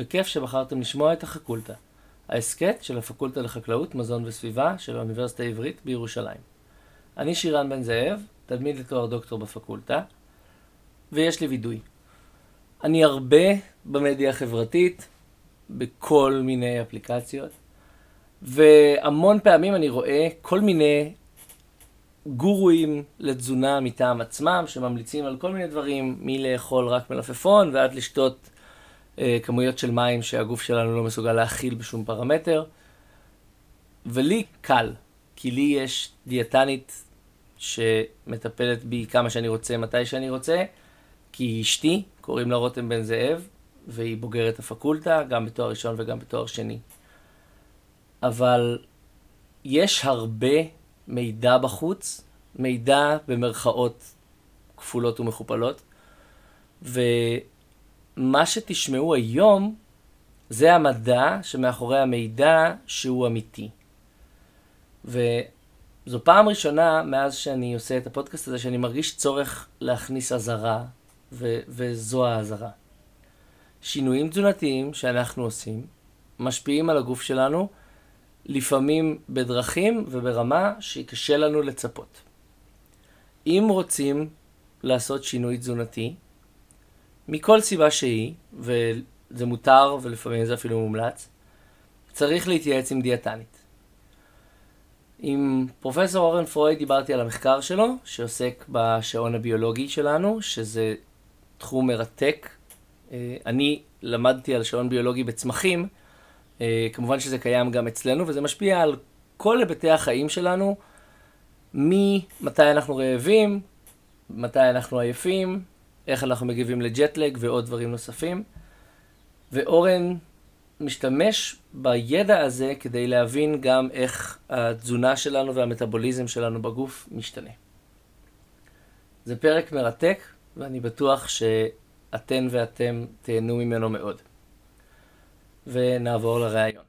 וכיף שבחרתם לשמוע את החקולטה, ההסכת של הפקולטה לחקלאות, מזון וסביבה של האוניברסיטה העברית בירושלים. אני שירן בן זאב, תלמיד לתואר דוקטור בפקולטה, ויש לי וידוי. אני הרבה במדיה החברתית, בכל מיני אפליקציות, והמון פעמים אני רואה כל מיני גורואים לתזונה מטעם עצמם, שממליצים על כל מיני דברים, מלאכול רק מלפפון ועד לשתות כמויות של מים שהגוף שלנו לא מסוגל להכיל בשום פרמטר. ולי קל, כי לי יש דיאטנית שמטפלת בי כמה שאני רוצה, מתי שאני רוצה, כי היא אשתי, קוראים לה רותם בן זאב, והיא בוגרת הפקולטה, גם בתואר ראשון וגם בתואר שני. אבל יש הרבה מידע בחוץ, מידע במרכאות כפולות ומכופלות, ומה שתשמעו היום זה המדע שמאחורי המידע שהוא אמיתי. וזו פעם ראשונה מאז שאני עושה את הפודקאסט הזה שאני מרגיש צורך להכניס אזהרה, ו- וזו האזהרה. שינויים תזונתיים שאנחנו עושים משפיעים על הגוף שלנו, לפעמים בדרכים וברמה שקשה לנו לצפות. אם רוצים לעשות שינוי תזונתי, מכל סיבה שהיא, וזה מותר ולפעמים זה אפילו מומלץ, צריך להתייעץ עם דיאטנית. עם פרופסור אורן פרויד דיברתי על המחקר שלו, שעוסק בשעון הביולוגי שלנו, שזה תחום מרתק. אה, אני למדתי על שעון ביולוגי בצמחים, אה, כמובן שזה קיים גם אצלנו, וזה משפיע על כל היבטי החיים שלנו, ממתי אנחנו רעבים, מתי אנחנו עייפים, איך אנחנו מגיבים לג'טלג ועוד דברים נוספים. ואורן משתמש בידע הזה כדי להבין גם איך התזונה שלנו והמטאבוליזם שלנו בגוף משתנה. זה פרק מרתק, ואני בטוח שאתן ואתם תהנו ממנו מאוד. ונעבור לראיון.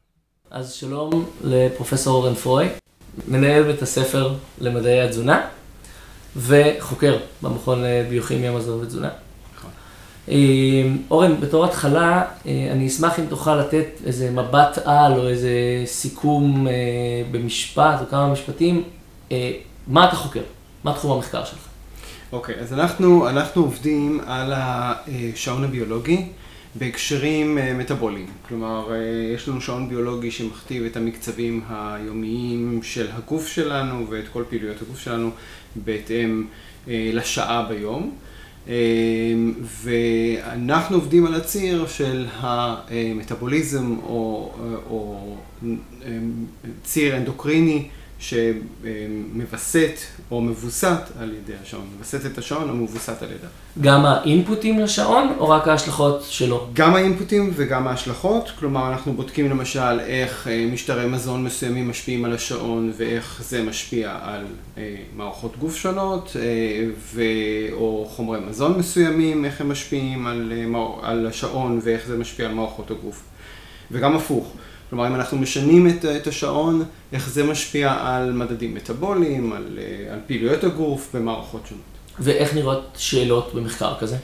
אז שלום לפרופסור אורן פרוי, מנהל בית הספר למדעי התזונה וחוקר במכון לביוכימיה, מזון ותזונה. אה, אורן, בתור התחלה, אה, אני אשמח אם תוכל לתת איזה מבט על או איזה סיכום אה, במשפט או כמה משפטים. מה אתה חוקר? מה תחום המחקר שלך? אוקיי, okay, אז אנחנו, אנחנו עובדים על השעון הביולוגי. בהקשרים אה, מטאבוליים. כלומר, אה, יש לנו שעון ביולוגי שמכתיב את המקצבים היומיים של הגוף שלנו ואת כל פעילויות הגוף שלנו בהתאם אה, לשעה ביום. ואנחנו עובדים על הציר של המטאבוליזם או, או ציר אנדוקריני שמווסת או מבוסת על ידי השעון, מווסת את השעון או מבוסת על ידה. גם האינפוטים לשעון או רק ההשלכות שלו? גם האינפוטים וגם ההשלכות, כלומר אנחנו בודקים למשל איך אה, משטרי מזון מסוימים משפיעים על השעון ואיך זה משפיע על אה, מערכות גוף שונות, אה, ו... או חומרי מזון מסוימים, איך הם משפיעים על, על השעון ואיך זה משפיע על מערכות הגוף. וגם הפוך. כלומר, אם אנחנו משנים את, את השעון, איך זה משפיע על מדדים מטאבוליים, על, על פעילויות הגוף במערכות שונות. ואיך נראות שאלות במחקר כזה?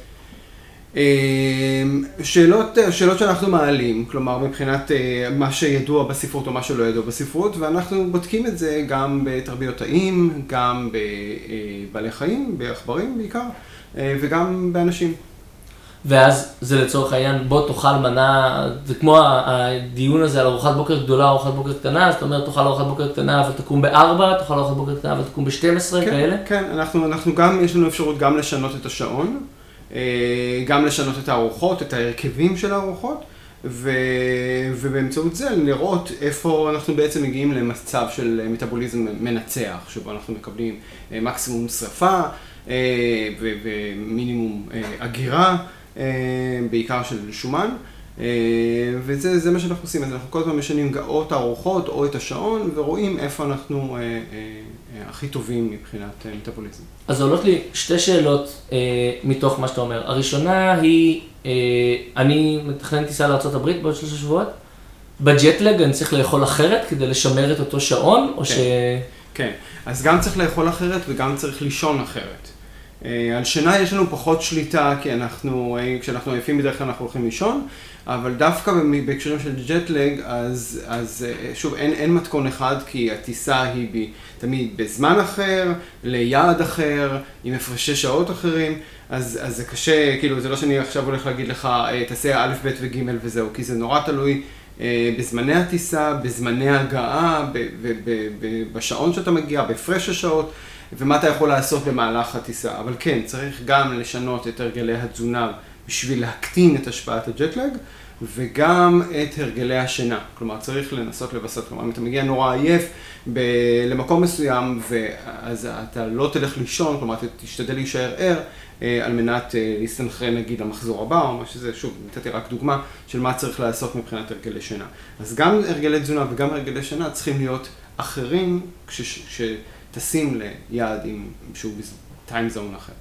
אמ, שאלות, שאלות שאנחנו מעלים, כלומר מבחינת אה, מה שידוע בספרות או מה שלא ידוע בספרות, ואנחנו בודקים את זה גם בתרביות תאים, גם בבעלי חיים, בעכברים בעיקר, אה, וגם באנשים. ואז זה לצורך העניין, בוא תאכל מנה, זה כמו הדיון הזה על ארוחת בוקר גדולה, ארוחת בוקר קטנה, זאת אומרת תאכל ארוחת בוקר קטנה ותקום בארבע, תאכל ארוחת בוקר קטנה ותקום בשתים עשרה, כן, כאלה? כן, אנחנו, אנחנו גם, יש לנו אפשרות גם לשנות את השעון, אה, גם לשנות את הארוחות, את ההרכבים של הארוחות, ו, ובאמצעות זה לראות איפה אנחנו בעצם מגיעים למצב של מטאבוליזם מנצח, שבו אנחנו מקבלים אה, מקסימום שרפה אה, ומינימום אגירה. אה, בעיקר של שומן, אה, וזה מה שאנחנו עושים, אז אנחנו כל הזמן משנים או את הארוחות או את השעון, ורואים איפה אנחנו אה, הכי טובים מבחינת מטאבוליזם. אז עולות לי שתי שאלות מתוך מה שאתה אומר. הראשונה היא, אני מתכנן טיסה לארה"ב בעוד שלושה שבועות. בג'טלג אני צריך לאכול אחרת כדי לשמר את אותו שעון, או כן, ש... כן, אז גם צריך לאכול אחרת וגם צריך לישון אחרת. על שינה יש לנו פחות שליטה, כי אנחנו, כשאנחנו עייפים בדרך כלל אנחנו הולכים לישון, אבל דווקא בהקשרים של ג'טלג, אז, אז שוב, אין, אין מתכון אחד, כי הטיסה היא ב, תמיד בזמן אחר, ליעד אחר, עם הפרשי שעות אחרים, אז, אז זה קשה, כאילו, זה לא שאני עכשיו הולך להגיד לך, תעשה א', ב' וג' וזהו, כי זה נורא תלוי בזמני הטיסה, בזמני ההגעה, בשעון שאתה מגיע, בהפרש השעות. ומה אתה יכול לעשות במהלך הטיסה. אבל כן, צריך גם לשנות את הרגלי התזונה בשביל להקטין את השפעת הג'טלג, וגם את הרגלי השינה. כלומר, צריך לנסות לווסת. כלומר, אם אתה מגיע נורא עייף ב- למקום מסוים, אז אתה לא תלך לישון, כלומר, אתה תשתדל להישאר ער. על מנת להסתנכרן נגיד למחזור הבא, או מה שזה, שוב, נתתי רק דוגמה של מה צריך לעשות מבחינת הרגלי שינה. אז גם הרגלי תזונה וגם הרגלי שינה צריכים להיות אחרים כש... כש טסים ליעד עם שהוא טיים זון אחר.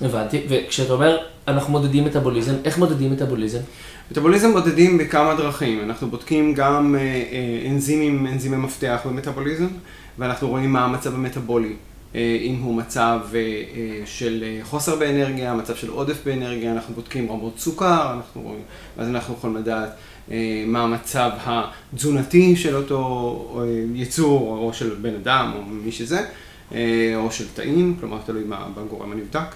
הבנתי, וכשאתה אומר אנחנו מודדים מטאבוליזם, איך מודדים מטאבוליזם? מטאבוליזם מודדים בכמה דרכים, אנחנו בודקים גם אנזימים, אנזימי מפתח במטאבוליזם, ואנחנו רואים מה המצב המטאבולי, אם הוא מצב של חוסר באנרגיה, מצב של עודף באנרגיה, אנחנו בודקים רמות סוכר, אנחנו רואים, אז אנחנו יכולים לדעת מה המצב התזונתי של אותו יצור, או של בן אדם, או מי שזה, או של תאים, כלומר תלוי בגורם הנבדק.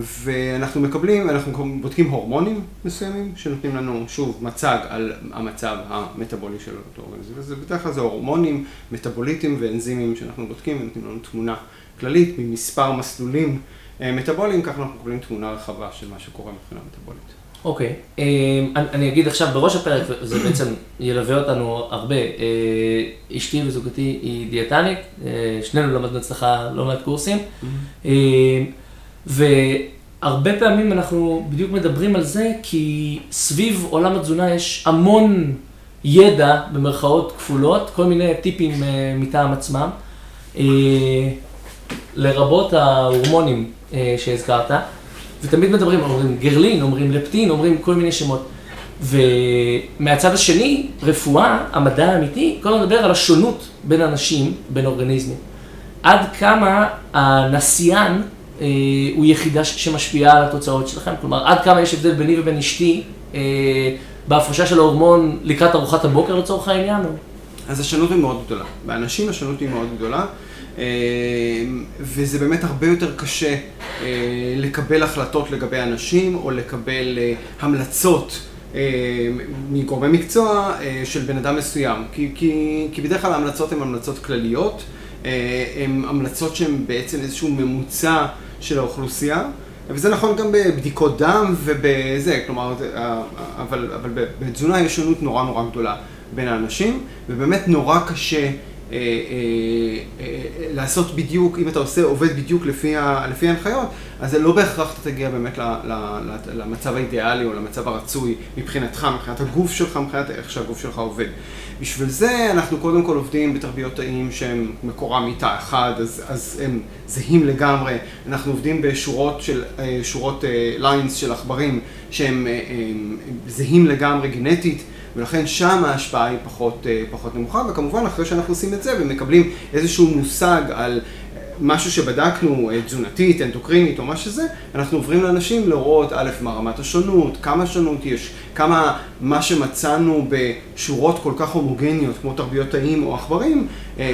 ואנחנו מקבלים, אנחנו בודקים הורמונים מסוימים, שנותנים לנו שוב מצג על המצב המטאבולי של אותו אורגניזם. וזה בדרך כלל זה הורמונים, מטאבוליטים ואנזימים שאנחנו בודקים ונותנים לנו תמונה כללית ממספר מסלולים מטאבוליים, ככה אנחנו מקבלים תמונה רחבה של מה שקורה מבחינה מטאבולית. אוקיי, אני אגיד עכשיו בראש הפרק, וזה בעצם ילווה אותנו הרבה, אשתי וזוגתי היא דיאטנית, שנינו למדנו אצלך לא מעט קורסים, והרבה פעמים אנחנו בדיוק מדברים על זה, כי סביב עולם התזונה יש המון ידע, במרכאות כפולות, כל מיני טיפים מטעם עצמם, לרבות ההורמונים שהזכרת. ותמיד מדברים, אומרים גרלין, אומרים לפטין, אומרים כל מיני שמות. ומהצד השני, רפואה, המדע האמיתי, כל הזמן מדבר על השונות בין אנשים, בין אורגניזמים. עד כמה הנסיין הוא יחידה שמשפיעה על התוצאות שלכם, כלומר, עד כמה יש הבדל ביני ובין אשתי בהפרשה של ההורמון לקראת ארוחת הבוקר לצורך העניין? אז השונות היא מאוד גדולה. באנשים השונות היא מאוד גדולה. וזה באמת הרבה יותר קשה לקבל החלטות לגבי אנשים, או לקבל המלצות מגורמי מקצוע של בן אדם מסוים. כי, כי, כי בדרך כלל ההמלצות הן המלצות כלליות, הן המלצות שהן בעצם איזשהו ממוצע של האוכלוסייה, וזה נכון גם בבדיקות דם ובזה, כלומר, אבל, אבל בתזונה יש שונות נורא נורא גדולה בין האנשים, ובאמת נורא קשה לעשות בדיוק, אם אתה עושה, עובד בדיוק לפי ההנחיות, אז זה לא בהכרח אתה תגיע באמת למצב האידיאלי או למצב הרצוי מבחינתך, מבחינת הגוף שלך, מבחינת איך שהגוף שלך עובד. בשביל זה אנחנו קודם כל עובדים בתרביות תאים שהם מקורם מתא אחד, אז הם זהים לגמרי. אנחנו עובדים בשורות של, שורות ליינס של עכברים שהם זהים לגמרי גנטית. ולכן שם ההשפעה היא פחות, פחות נמוכה, וכמובן אחרי שאנחנו עושים את זה ומקבלים איזשהו מושג על משהו שבדקנו תזונתית, אנדוקרינית או מה שזה, אנחנו עוברים לאנשים לראות א', מה רמת השונות, כמה שונות יש, כמה מה שמצאנו בשורות כל כך הומוגניות כמו תרביות תאים או עכברים,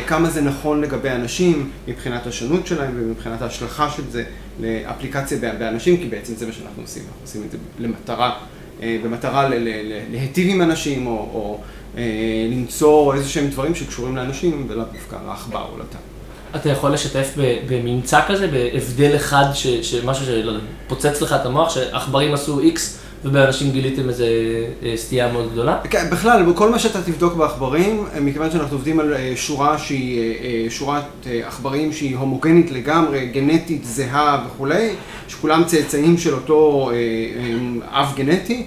כמה זה נכון לגבי אנשים מבחינת השונות שלהם ומבחינת ההשלכה של זה לאפליקציה באנשים, כי בעצם זה מה שאנחנו עושים, אנחנו עושים את זה למטרה. במטרה להיטיב עם אנשים, או למצוא איזה שהם דברים שקשורים לאנשים, ולאו דווקא לעכבר או לתא. אתה יכול לשתף בממצא כזה, בהבדל אחד, משהו שפוצץ לך את המוח, שעכברים עשו איקס, ובאנשים גיליתם איזו סטייה מאוד גדולה? כן, בכלל, בכל מה שאתה תבדוק בעכברים, מכיוון שאנחנו עובדים על שורה שהיא, שורת עכברים שהיא הומוגנית לגמרי, גנטית, זהה וכולי, שכולם צאצאים של אותו אב גנטי,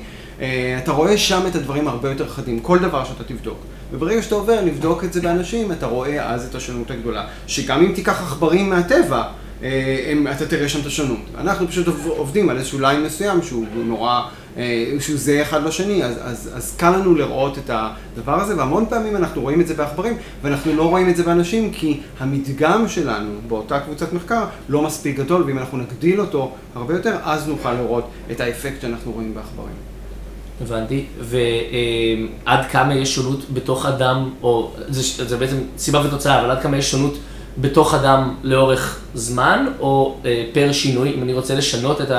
אתה רואה שם את הדברים הרבה יותר חדים, כל דבר שאתה תבדוק. וברגע שאתה עובר לבדוק את זה באנשים, אתה רואה אז את השונות הגדולה. שגם אם תיקח עכברים מהטבע, אה, אתה תראה שם את השונות. אנחנו פשוט עובדים על איזשהו ליין מסוים שהוא נורא, אה, שהוא זהה אחד לשני, אז, אז, אז קל לנו לראות את הדבר הזה, והמון פעמים אנחנו רואים את זה בעכברים, ואנחנו לא רואים את זה באנשים, כי המדגם שלנו באותה קבוצת מחקר לא מספיק גדול, ואם אנחנו נגדיל אותו הרבה יותר, אז נוכל לראות את האפקט שאנחנו רואים בעכברים. הבנתי, ועד כמה יש שונות בתוך אדם, או זה, זה בעצם סיבה ותוצאה, אבל עד כמה יש שונות בתוך אדם לאורך זמן, או אה, פר שינוי, אם אני רוצה לשנות את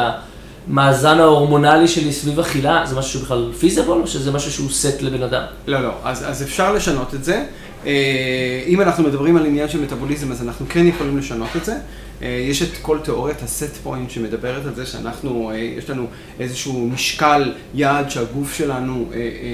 המאזן ההורמונלי שלי סביב אכילה, זה משהו שהוא בכלל feasible, או שזה משהו שהוא סט לבן אדם? לא, לא, אז, אז אפשר לשנות את זה. אה, אם אנחנו מדברים על עניין של מטאבוליזם, אז אנחנו כן יכולים לשנות את זה. אה, יש את כל תיאוריית ה set point שמדברת על זה שאנחנו, אה, יש לנו איזשהו משקל יעד שהגוף שלנו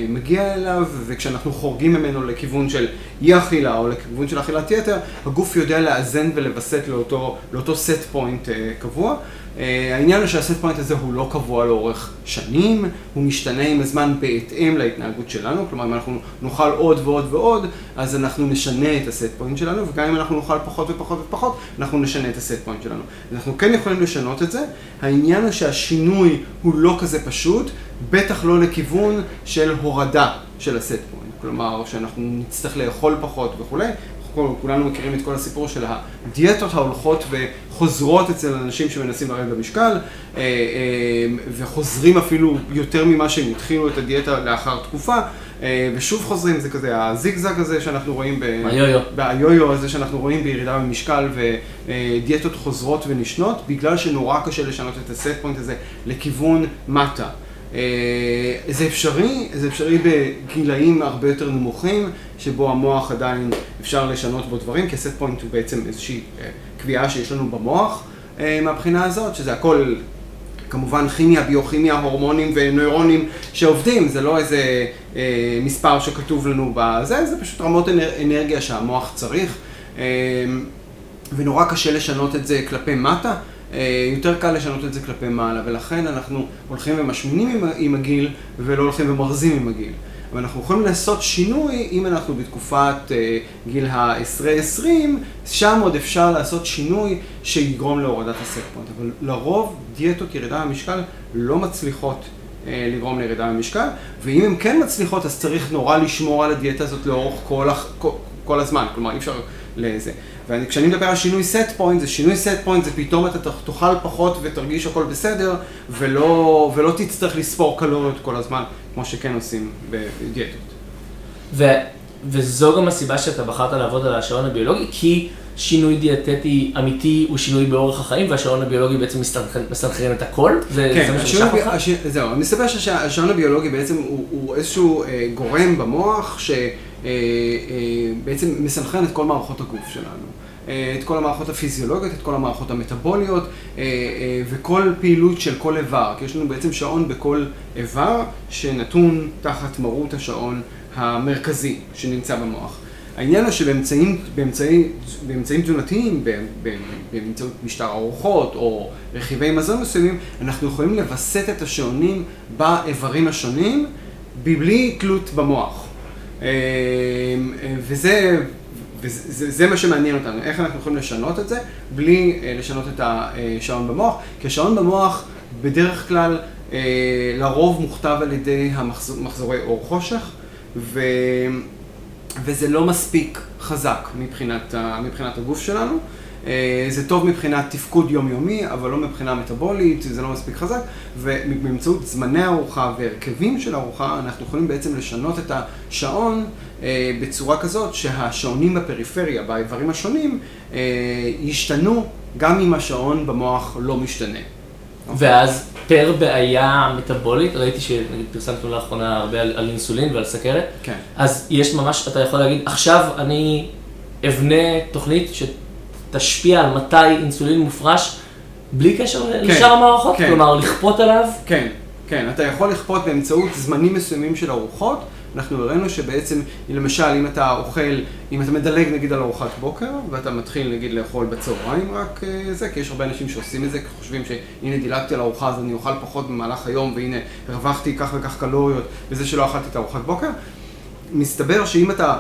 מגיע אליו, וכשאנחנו חורגים ממנו לכיוון של אי אכילה או לכיוון של אכילת יתר, הגוף יודע לאזן ולווסת לאותו, לאותו set point קבוע. אה, העניין הוא שה set point הזה הוא לא קבוע לאורך שנים, הוא משתנה עם הזמן בהתאם להתנהגות שלנו, כלומר אם אנחנו נאכל עוד ועוד ועוד, אז אנחנו נשנה את ה set point שלנו, וגם אם אנחנו נאכל פחות ופחות ופחות, אנחנו נשנה את ה set point שלנו. אנחנו כן יכולים לשנות את זה, העניין הוא שהשינוי הוא לא כזה פשוט, בטח לא לכיוון של הורדה של הסט פוינט, כלומר שאנחנו נצטרך לאכול פחות וכולי, כולנו מכירים את כל הסיפור של הדיאטות ההולכות וחוזרות אצל אנשים שמנסים לרדת במשקל, אה, אה, וחוזרים אפילו יותר ממה שהם התחילו את הדיאטה לאחר תקופה, ושוב חוזרים, זה כזה הזיגזג הזה שאנחנו רואים, ביו-יו הזה שאנחנו רואים בירידה במשקל ודיאטות חוזרות ונשנות, בגלל שנורא קשה לשנות את ה set point הזה לכיוון מטה. אה, זה אפשרי, זה אפשרי בגילאים הרבה יותר נמוכים, שבו המוח עדיין אפשר לשנות בו דברים, כי ה set point הוא בעצם איזושהי אה, קביעה שיש לנו במוח אה, מהבחינה הזאת, שזה הכל כמובן כימיה, ביוכימיה, הורמונים ונוירונים שעובדים, זה לא איזה אה, מספר שכתוב לנו בזה, זה פשוט רמות אנרגיה שהמוח צריך, אה, ונורא קשה לשנות את זה כלפי מטה. אה, יותר קל לשנות את זה כלפי מעלה, ולכן אנחנו הולכים ומשמינים עם הגיל, ולא הולכים ומרזים עם הגיל. אבל אנחנו יכולים לעשות שינוי אם אנחנו בתקופת uh, גיל ה-10-20, שם עוד אפשר לעשות שינוי שיגרום להורדת הסט פוינט. אבל לרוב דיאטות ירידה במשקל לא מצליחות uh, לגרום לירידה במשקל, ואם הן כן מצליחות אז צריך נורא לשמור על הדיאטה הזאת לאורך כל, כל, כל הזמן, כלומר אי אפשר לזה. וכשאני מדבר על שינוי set point, זה שינוי set point, זה פתאום אתה תאכל פחות ותרגיש הכל בסדר, ולא, ולא תצטרך לספור קלוריות כל הזמן, כמו שכן עושים בדיאטות. ו, וזו גם הסיבה שאתה בחרת לעבוד על השעון הביולוגי, כי שינוי דיאטטי אמיתי הוא שינוי באורח החיים, והשעון הביולוגי בעצם מסתנכרן את הכל? זה, כן, זה מה ששלח אותך? הש... זהו, אני מספר שהשעון הביולוגי בעצם הוא, הוא איזשהו אה, גורם במוח, ש... אה, אה, בעצם מסנכרן את כל מערכות הגוף שלנו. אה, את כל המערכות הפיזיולוגיות, את כל המערכות המטבוליות וכל פעילות של כל איבר, כי יש לנו בעצם שעון בכל איבר שנתון תחת מרות השעון המרכזי שנמצא במוח. העניין הוא שבאמצעים באמצעי, באמצעים תזונתיים, באמצעות משטר ארוחות או רכיבי מזון מסוימים, אנחנו יכולים לווסת את השעונים באיברים השונים בלי תלות במוח. וזה, וזה זה מה שמעניין אותנו, איך אנחנו יכולים לשנות את זה בלי אה, לשנות את השעון במוח, כי השעון במוח בדרך כלל אה, לרוב מוכתב על ידי המחזורי אור חושך, ו, וזה לא מספיק חזק מבחינת, מבחינת הגוף שלנו. אה, זה טוב מבחינת תפקוד יומיומי, אבל לא מבחינה מטאבולית, זה לא מספיק חזק, ובאמצעות זמני ארוחה והרכבים של ארוחה, אנחנו יכולים בעצם לשנות את השעון אה, בצורה כזאת שהשעונים בפריפריה, באיברים השונים, אה, ישתנו גם אם השעון במוח לא משתנה. ואז פר בעיה מטאבולית, ראיתי שפרסמנו לאחרונה הרבה על, על אינסולין ועל סכרת, כן. אז יש ממש, אתה יכול להגיד, עכשיו אני אבנה תוכנית ש... תשפיע על מתי אינסולין מופרש בלי קשר כן, לשאר המערכות? כן. כלומר, לכפות עליו? כן, כן. אתה יכול לכפות באמצעות זמנים מסוימים של ארוחות. אנחנו הראינו שבעצם, למשל, אם אתה אוכל, אם אתה מדלג נגיד על ארוחת בוקר, ואתה מתחיל נגיד לאכול בצהריים רק אה, זה, כי יש הרבה אנשים שעושים את זה, כי חושבים שהנה דילגתי על ארוחה אז אני אוכל פחות במהלך היום, והנה הרווחתי כך וכך קלוריות בזה שלא אכלתי את ארוחת בוקר. מסתבר שאם אתה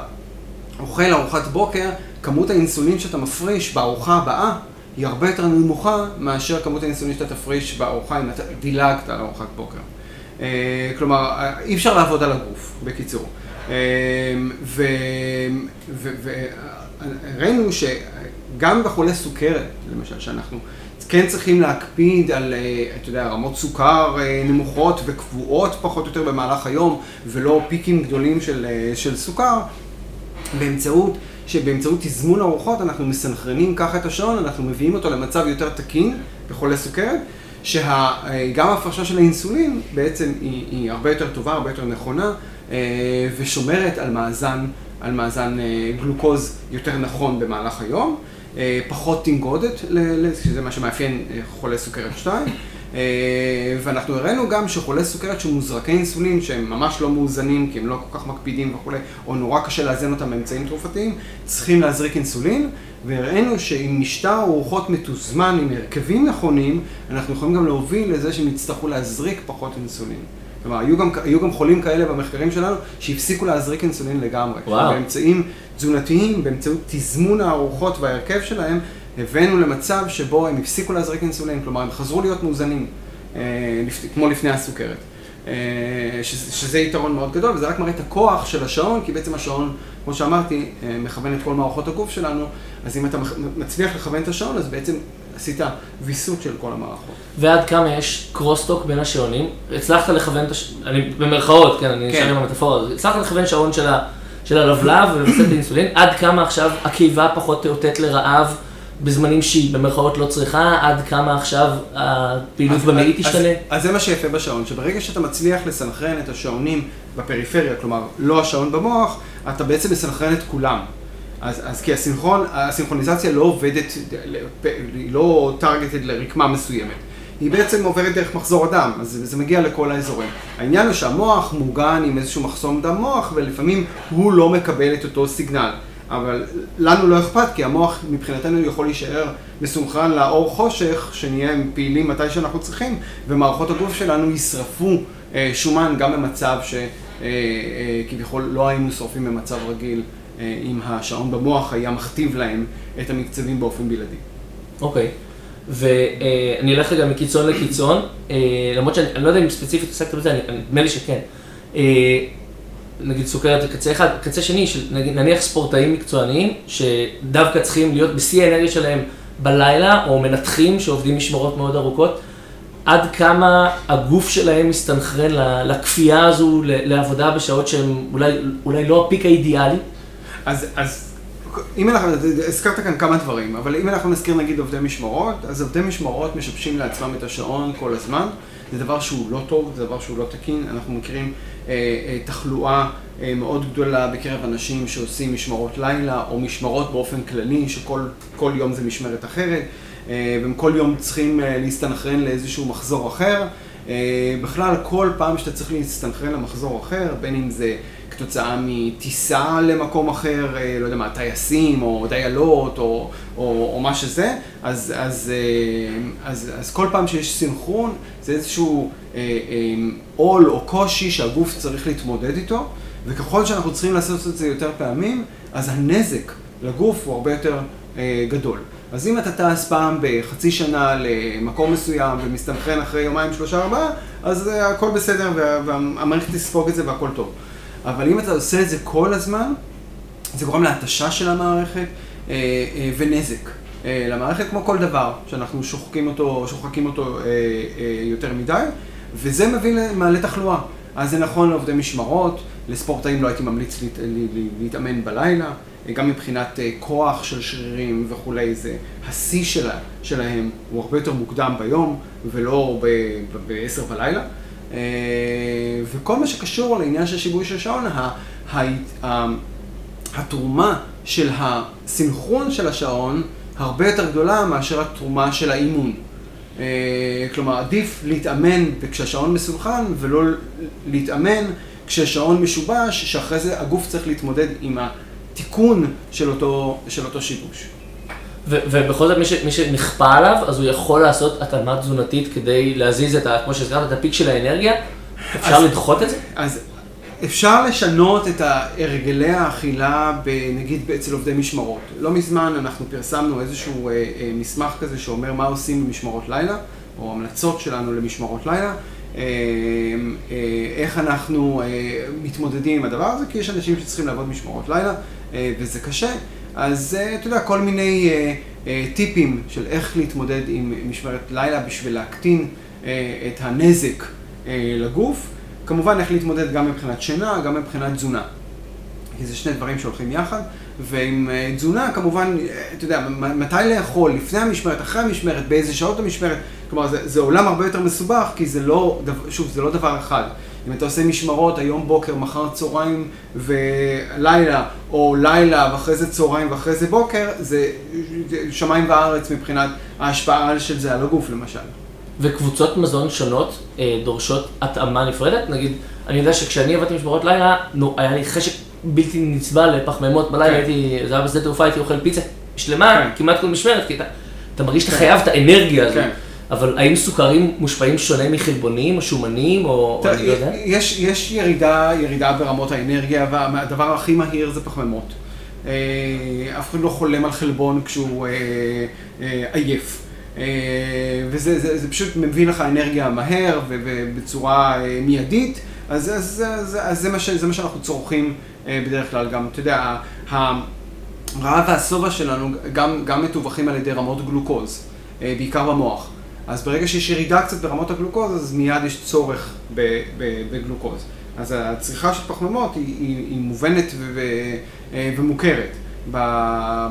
אוכל ארוחת בוקר, כמות האינסולין שאתה מפריש בארוחה הבאה היא הרבה יותר נמוכה מאשר כמות האינסולין שאתה תפריש בארוחה אם אתה דילגת על ארוחת בוקר. אה, כלומר, אי אפשר לעבוד על הגוף, בקיצור. אה, וראינו שגם בחולי סוכרת, למשל, שאנחנו כן צריכים להקפיד על, אה, אתה יודע, רמות סוכר נמוכות וקבועות פחות או יותר במהלך היום, ולא פיקים גדולים של, של סוכר, באמצעות, שבאמצעות תזמון ארוחות אנחנו מסנכרנים ככה את השעון, אנחנו מביאים אותו למצב יותר תקין בחולי סוכרת. שגם ההפרשה של האינסולין בעצם היא, היא הרבה יותר טובה, הרבה יותר נכונה, אה, ושומרת על מאזן, על מאזן אה, גלוקוז יותר נכון במהלך היום, אה, פחות תנגודת, שזה מה שמאפיין חולי סוכרת 2. ואנחנו הראינו גם שחולי סוכרת שמוזרקי אינסולין, שהם ממש לא מאוזנים, כי הם לא כל כך מקפידים וכולי, או נורא קשה לאזן אותם באמצעים תרופתיים, צריכים להזריק אינסולין. והראינו שעם משטר ארוחות מתוזמן, עם הרכבים נכונים, אנחנו יכולים גם להוביל לזה שהם יצטרכו להזריק פחות אינסולין. כלומר, היו גם, היו גם חולים כאלה במחקרים שלנו שהפסיקו להזריק אינסולין לגמרי. וואו. באמצעים תזונתיים, באמצעות תזמון הארוחות וההרכב שלהם, הבאנו למצב שבו הם הפסיקו להזריק אינסולין, כלומר, הם חזרו להיות מאוזנים, אה, כמו לפני הסוכרת. אה, שזה, שזה יתרון מאוד גדול, וזה רק מראה את הכוח של השעון, כי בעצם השעון, כמו שאמרתי, אה, מכוון את כל מערכות הגוף שלנו, אז אם אתה מצליח לכוון את השעון, אז בעצם עשית ויסות של כל המערכות. ועד כמה יש קרוסטוק בין השעונים? הצלחת לכוון את השעון, אני במרכאות, כן, אני כן. נשאר עם המטאפורה, הצלחת לכוון שעון של, ה, של הלבלב ולבסט אינסולין, עד כמה עכשיו הקיבה פחות תאותת לרעב? בזמנים שהיא במרכאות לא צריכה, עד כמה עכשיו הפעילות במאית תשתנה? אז, אז זה מה שיפה בשעון, שברגע שאתה מצליח לסנכרן את השעונים בפריפריה, כלומר לא השעון במוח, אתה בעצם מסנכרן את כולם. אז, אז כי הסינכרון, הסינכרוניזציה לא עובדת, היא לא טרגטד לרקמה מסוימת. היא בעצם עוברת דרך מחזור הדם, אז זה מגיע לכל האזורים. העניין הוא שהמוח מוגן עם איזשהו מחסום דם מוח, ולפעמים הוא לא מקבל את אותו סיגנל. אבל לנו לא אכפת, כי המוח מבחינתנו יכול להישאר מסונכרן לאור חושך, שנהיה פעילים מתי שאנחנו צריכים, ומערכות הגוף שלנו ישרפו אה, שומן גם במצב שכביכול אה, אה, לא היינו שורפים במצב רגיל, אה, אם השעון במוח היה מכתיב להם את המקצבים באופן בלעדי. אוקיי. Okay. ואני אלך רגע מקיצון לקיצון, אה, למרות שאני לא יודע אם ספציפית עסקת בזה, נדמה לי שכן. נגיד סוכרת זה קצה אחד, קצה שני, של נגיד, נניח ספורטאים מקצועניים, שדווקא צריכים להיות בשיא האנרגיה שלהם בלילה, או מנתחים שעובדים משמרות מאוד ארוכות, עד כמה הגוף שלהם מסתנכרן לכפייה הזו לעבודה בשעות שהן אולי, אולי לא הפיק האידיאלי? אז, אז אם אנחנו, הזכרת כאן כמה דברים, אבל אם אנחנו נזכיר נגיד עובדי משמרות, אז עובדי משמרות משבשים לעצמם את השעון כל הזמן. זה דבר שהוא לא טוב, זה דבר שהוא לא תקין. אנחנו מכירים תחלואה אה, מאוד גדולה בקרב אנשים שעושים משמרות לילה, או משמרות באופן כללי, שכל יום זה משמרת אחרת, אה, והם כל יום צריכים אה, להסתנכרן לאיזשהו מחזור אחר. אה, בכלל, כל פעם שאתה צריך להסתנכרן למחזור אחר, בין אם זה כתוצאה מטיסה למקום אחר, אה, לא יודע מה, טייסים או דיילות או, או, או מה שזה, אז, אז, אה, אז, אז כל פעם שיש סינכרון זה איזשהו אה, עול או קושי שהגוף צריך להתמודד איתו, וככל שאנחנו צריכים לעשות את זה יותר פעמים, אז הנזק לגוף הוא הרבה יותר גדול. אז אם אתה טס פעם בחצי שנה למקום מסוים ומסתנכרן אחרי יומיים, שלושה, ארבעה, אז הכל בסדר והמערכת תספוג את זה והכל טוב. אבל אם אתה עושה את זה כל הזמן, זה גורם להתשה של המערכת אה, אה, ונזק אה, למערכת, כמו כל דבר, שאנחנו שוחקים אותו, שוחקים אותו אה, אה, יותר מדי, וזה מביא למעלה תחלואה. אז זה נכון לעובדי משמרות, לספורטאים לא הייתי ממליץ להת, להתאמן בלילה, גם מבחינת אה, כוח של שרירים וכולי, זה השיא שלה, שלהם הוא הרבה יותר מוקדם ביום ולא ב-10 בלילה. אה, וכל מה שקשור לעניין של שיווי של שעון, התרומה של הסינכרון של השעון הרבה יותר גדולה מאשר התרומה של האימון. אה, כלומר, עדיף להתאמן כשהשעון מסונכרן ולא להתאמן כשהשעון משובש, שאחרי זה הגוף צריך להתמודד עם התיקון של אותו, של אותו שיבוש. ובכל זאת מי, ש- מי שנכפה עליו, אז הוא יכול לעשות התאמה תזונתית כדי להזיז את ה... כמו שהזכרת, את הפיק של האנרגיה? אפשר אז, לדחות את זה? אז אפשר לשנות את הרגלי האכילה, נגיד אצל עובדי משמרות. לא מזמן אנחנו פרסמנו איזשהו אה, אה, מסמך כזה שאומר מה עושים במשמרות לילה, או המלצות שלנו למשמרות לילה. אה, איך אנחנו מתמודדים עם הדבר הזה, כי יש אנשים שצריכים לעבוד משמרות לילה, וזה קשה. אז אתה יודע, כל מיני טיפים של איך להתמודד עם משמרת לילה בשביל להקטין את הנזק לגוף. כמובן איך להתמודד גם מבחינת שינה, גם מבחינת תזונה. כי זה שני דברים שהולכים יחד, ועם אה, תזונה כמובן, אה, אתה יודע, מתי לאכול, לפני המשמרת, אחרי המשמרת, באיזה שעות המשמרת, כלומר זה, זה עולם הרבה יותר מסובך, כי זה לא, שוב, זה לא דבר אחד. אם אתה עושה משמרות היום בוקר, מחר צהריים ולילה, או לילה ואחרי זה צהריים ואחרי זה בוקר, זה שמיים וארץ מבחינת ההשפעה של זה על הגוף למשל. וקבוצות מזון שונות אה, דורשות התאמה נפרדת? נגיד, אני יודע שכשאני עבדתי משמרות לילה, נו, היה לי חשק בלתי נסבל לפחמימות בלילה, כן. הייתי, זה היה בשדה תעופה, הייתי אוכל פיצה שלמה, כן. כמעט כל משמרת, כי אתה, אתה מרגיש שאתה כן. חייב את האנרגיה הזו. כן. אבל האם סוכרים מושפעים שונה מחלבונים או שומנים או אני לא יודע? יש, ירידה, ירידה ברמות האנרגיה, והדבר הכי מהיר זה פחמימות. אה, אף אחד לא חולם על חלבון כשהוא אה, אה, עייף. וזה זה, זה פשוט מביא לך אנרגיה מהר ובצורה מיידית, אז, אז, אז, אז זה, מה ש, זה מה שאנחנו צורכים בדרך כלל גם, אתה יודע, הרעב והשובע שלנו גם, גם מתווכים על ידי רמות גלוקוז, בעיקר במוח. אז ברגע שיש ירידה קצת ברמות הגלוקוז, אז מיד יש צורך בגלוקוז. אז הצריכה של פחמימות היא, היא, היא מובנת ו, ו, ומוכרת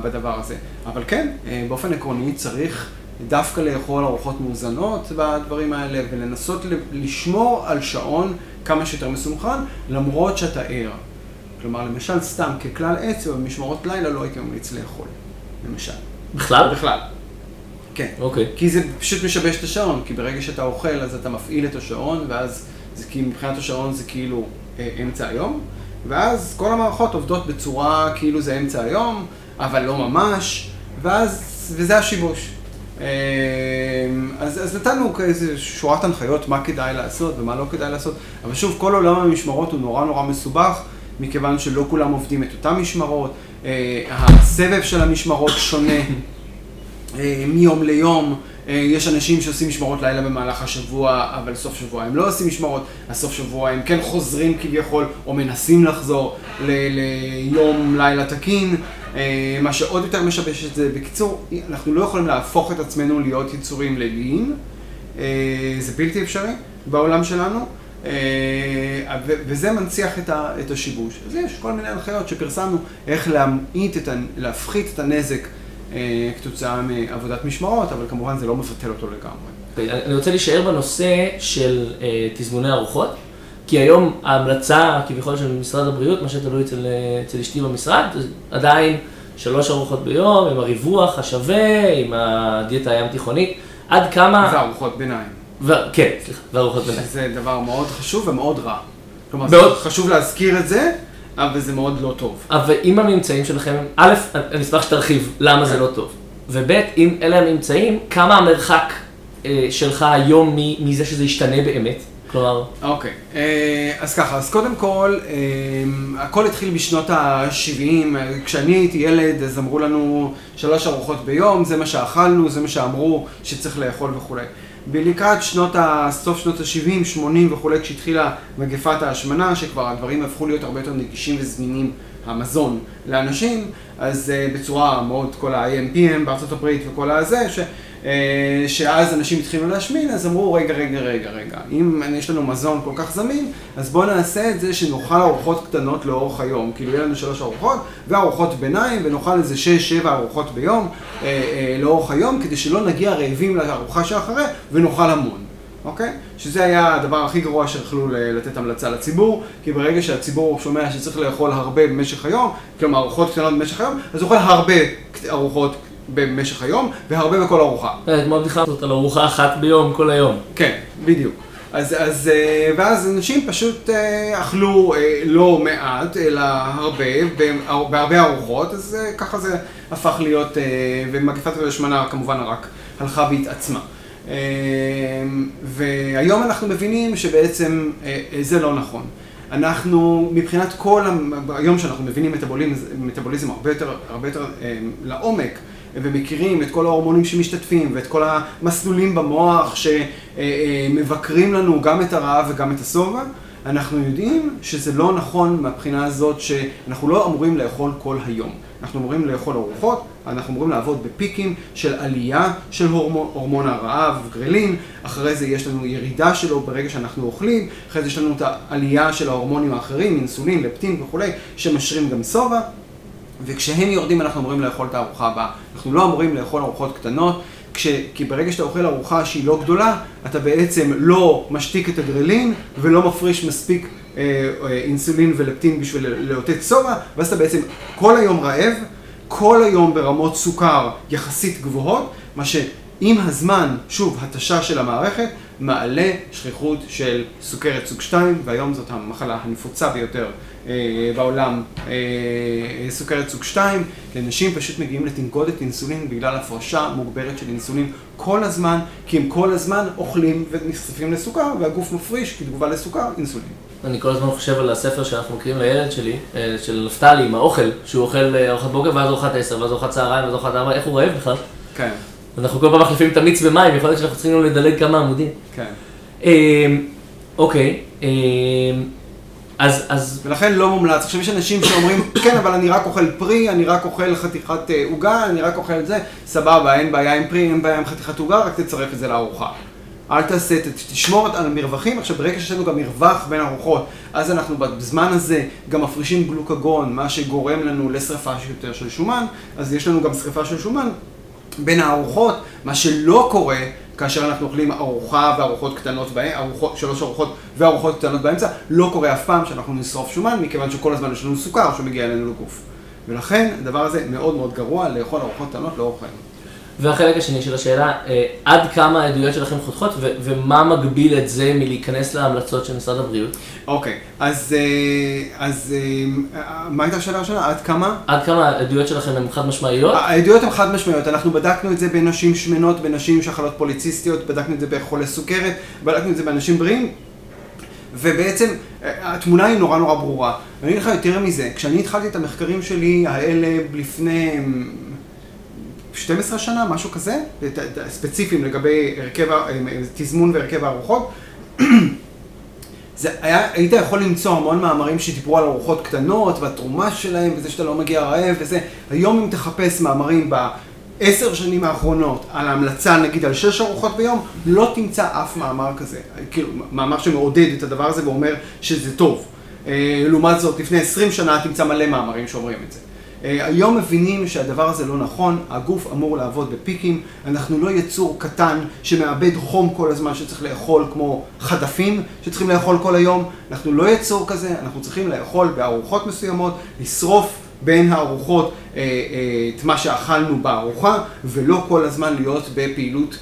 בדבר הזה. אבל כן, באופן עקרוני צריך דווקא לאכול ארוחות מאוזנות בדברים האלה, ולנסות לשמור על שעון כמה שיותר מסונכן, למרות שאתה ער. כלומר, למשל, סתם ככלל עצב, במשמרות לילה לא הייתי ממליץ לאכול, למשל. בכלל? בכלל. כן. אוקיי. כי זה פשוט משבש את השעון, כי ברגע שאתה אוכל אז אתה מפעיל את השעון, ואז זה כי מבחינת השעון זה כאילו אה, אמצע היום, ואז כל המערכות עובדות בצורה כאילו זה אמצע היום, אבל לא ממש, ואז, וזה השיבוש. אמ, אז, אז נתנו איזה שורת הנחיות מה כדאי לעשות ומה לא כדאי לעשות, אבל שוב, כל עולם המשמרות הוא נורא נורא מסובך, מכיוון שלא כולם עובדים את אותן משמרות, אה, הסבב של המשמרות שונה אה, מיום ליום. אה, יש אנשים שעושים משמרות לילה במהלך השבוע, אבל סוף שבוע הם לא עושים משמרות, הסוף שבוע הם כן חוזרים כביכול, או מנסים לחזור ליום לילה תקין, אה, מה שעוד יותר משבש את זה. בקיצור, אנחנו לא יכולים להפוך את עצמנו להיות יצורים ליליים, אה, זה בלתי אפשרי בעולם שלנו. וזה מנציח את השיבוש. אז יש כל מיני הנחיות שפרסמנו איך להמעיט, להפחית את הנזק אה, כתוצאה מעבודת משמרות, אבל כמובן זה לא מבטל אותו לגמרי. אני רוצה להישאר בנושא של אה, תזמוני ארוחות, כי היום ההמלצה כביכול של משרד הבריאות, מה שתלוי אצל, אה, אצל אשתי במשרד, זה עדיין שלוש ארוחות ביום, עם הריווח השווה, עם הדיאטה הים תיכונית, עד כמה... וארוחות ביניים. ו... כן, סליחה, וארוחות ביניים. זה דבר מאוד חשוב ומאוד רע. כלומר, מאוד... חשוב להזכיר את זה. אבל זה מאוד לא טוב. אבל אם הממצאים שלכם, א', אני אשמח שתרחיב למה זה לא טוב, וב', אם אלה הממצאים, כמה המרחק אה, שלך היום מזה שזה ישתנה באמת? כלומר... אוקיי, אה, אז ככה, אז קודם כל, אה, הכל התחיל בשנות ה-70, כשאני הייתי ילד אז אמרו לנו שלוש ארוחות ביום, זה מה שאכלנו, זה מה שאמרו שצריך לאכול וכולי. בלקראת שנות ה... סוף שנות ה-70, 80 וכולי, כשהתחילה מגפת ההשמנה, שכבר הדברים הפכו להיות הרבה יותר נגישים וזמינים, המזון, לאנשים, אז uh, בצורה מאוד, כל ה-IMPM בארצות הברית וכל הזה, ש... אה, שאז אנשים התחילו להשמין, אז אמרו, רגע, רגע, רגע, רגע, אם יש לנו מזון כל כך זמין, אז בואו נעשה את זה שנאכל ארוחות קטנות לאורך היום. כאילו, יהיה לנו שלוש ארוחות, וארוחות ביניים, ונאכל איזה שש, שבע ארוחות ביום אה, אה, לאורך היום, כדי שלא נגיע רעבים לארוחה שאחרי, ונאכל המון. אוקיי? שזה היה הדבר הכי גרוע שיכלו לתת המלצה לציבור, כי ברגע שהציבור שומע שצריך לאכול הרבה במשך היום, כלומר ארוחות קטנות במשך היום, אז הוא אוכל הרבה ארוחות במשך היום, והרבה בכל ארוחה. זה כמו בדיחה הזאת על ארוחה אחת ביום, כל היום. כן, בדיוק. אז, אז, אה, ואז אנשים פשוט אה, אכלו אה, לא מעט, אלא הרבה, בהרבה ארוחות, אז ככה זה הפך להיות, ומגפת השמנה כמובן רק הלכה והתעצמה. והיום אנחנו מבינים שבעצם זה לא נכון. אנחנו, מבחינת כל, היום שאנחנו מבינים מטאבוליזם, מטאבוליזם הרבה יותר, הרבה יותר אה, לעומק, ומכירים את כל ההורמונים שמשתתפים ואת כל המסלולים במוח שמבקרים לנו גם את הרעב וגם את השובע, אנחנו יודעים שזה לא נכון מהבחינה הזאת שאנחנו לא אמורים לאכול כל היום. אנחנו אמורים לאכול ארוחות, אנחנו אמורים לעבוד בפיקים של עלייה של הורמון, הורמון הרעב, גרלין, אחרי זה יש לנו ירידה שלו ברגע שאנחנו אוכלים, אחרי זה יש לנו את העלייה של ההורמונים האחרים, אינסולין, לפטין וכולי, שמשרים גם שובע. וכשהם יורדים אנחנו אמורים לאכול את הארוחה הבאה. אנחנו לא אמורים לאכול ארוחות קטנות, כש... כי ברגע שאתה אוכל ארוחה שהיא לא גדולה, אתה בעצם לא משתיק את הגרלין ולא מפריש מספיק אה, אה, אינסולין ולפטין בשביל לאותת שובע, ואז אתה בעצם כל היום רעב, כל היום ברמות סוכר יחסית גבוהות, מה שעם הזמן, שוב, התשה של המערכת, מעלה שכיחות של סוכרת סוג 2, והיום זאת המחלה הנפוצה ביותר בעולם, אה, סוכרת סוג 2, כי אנשים פשוט מגיעים לתנגודת אינסולין בגלל הפרשה מוגברת של אינסולין כל הזמן, כי הם כל הזמן אוכלים ונחשפים לסוכר, והגוף מפריש כתגובה לסוכר אינסולין. אני כל הזמן חושב על הספר שאנחנו מכירים לילד שלי, אה, של נפתלי, עם האוכל, שהוא אוכל ארוחת בוקר ואז ארוחת עשר, ואז ארוחת צהריים, ואז ארוחת ארבע, איך הוא רעב בכלל? כן. אנחנו כל פעם מחליפים את המיץ במים, יכול להיות שאנחנו צריכים לדלג כמה עמודים. כן. אוקיי, אמ, אז, אז... ולכן לא מומלץ. עכשיו יש אנשים שאומרים, כן, אבל אני רק אוכל פרי, אני רק אוכל חתיכת אה, עוגה, אני רק אוכל את זה, סבבה, אין בעיה עם פרי, אין בעיה עם חתיכת עוגה, רק תצרף את זה לארוחה. אל תעשה, תשמור על המרווחים. עכשיו, ברגע שיש לנו גם מרווח בין ארוחות, אז אנחנו בזמן הזה גם מפרישים גלוקגון, מה שגורם לנו לשרפה יותר של שומן, אז יש לנו גם שרפה של שומן בין הארוחות, מה שלא קורה כאשר אנחנו אוכלים ארוחה וארוחות קטנות, ארוחות, שלוש ארוחות וארוחות קטנות באמצע, לא קורה אף פעם שאנחנו נשרוף שומן, מכיוון שכל הזמן יש לנו סוכר שמגיע אלינו לגוף. ולכן הדבר הזה מאוד מאוד גרוע לאכול ארוחות קטנות לאורך היום. והחלק השני של השאלה, אה, עד כמה העדויות שלכם חותכות ומה מגביל את זה מלהיכנס להמלצות של משרד הבריאות? אוקיי, אז, אה, אז אה, מה הייתה השאלה הראשונה? עד כמה? עד כמה העדויות שלכם הן חד משמעיות? העדויות הן חד משמעיות, אנחנו בדקנו את זה בנשים שמנות, בנשים שחלות פוליציסטיות, בדקנו את זה בחולי סוכרת, בדקנו את זה באנשים בריאים. ובעצם התמונה היא נורא נורא ברורה. ואני אגיד לך יותר מזה, כשאני התחלתי את המחקרים שלי האלה לפני 12 שנה, משהו כזה, ספציפיים לגבי הרכב, תזמון והרכב הארוחות. זה היה, היית יכול למצוא המון מאמרים שדיברו על ארוחות קטנות והתרומה שלהם וזה שאתה לא מגיע רעב וזה. היום אם תחפש מאמרים בעשר שנים האחרונות על ההמלצה נגיד על שש ארוחות ביום, לא תמצא אף מאמר כזה. כאילו, מאמר שמעודד את הדבר הזה ואומר שזה טוב. אה, לעומת זאת, לפני עשרים שנה תמצא מלא מאמרים שאומרים את זה. אה, היום מבינים שהדבר הזה לא נכון, הגוף אמור לעבוד בפיקים, אנחנו לא יצור קטן שמאבד חום כל הזמן שצריך לאכול כמו חדפים שצריכים לאכול כל היום, אנחנו לא יצור כזה, אנחנו צריכים לאכול בארוחות מסוימות, לשרוף בין הארוחות אה, אה, את מה שאכלנו בארוחה ולא כל הזמן להיות בפעילות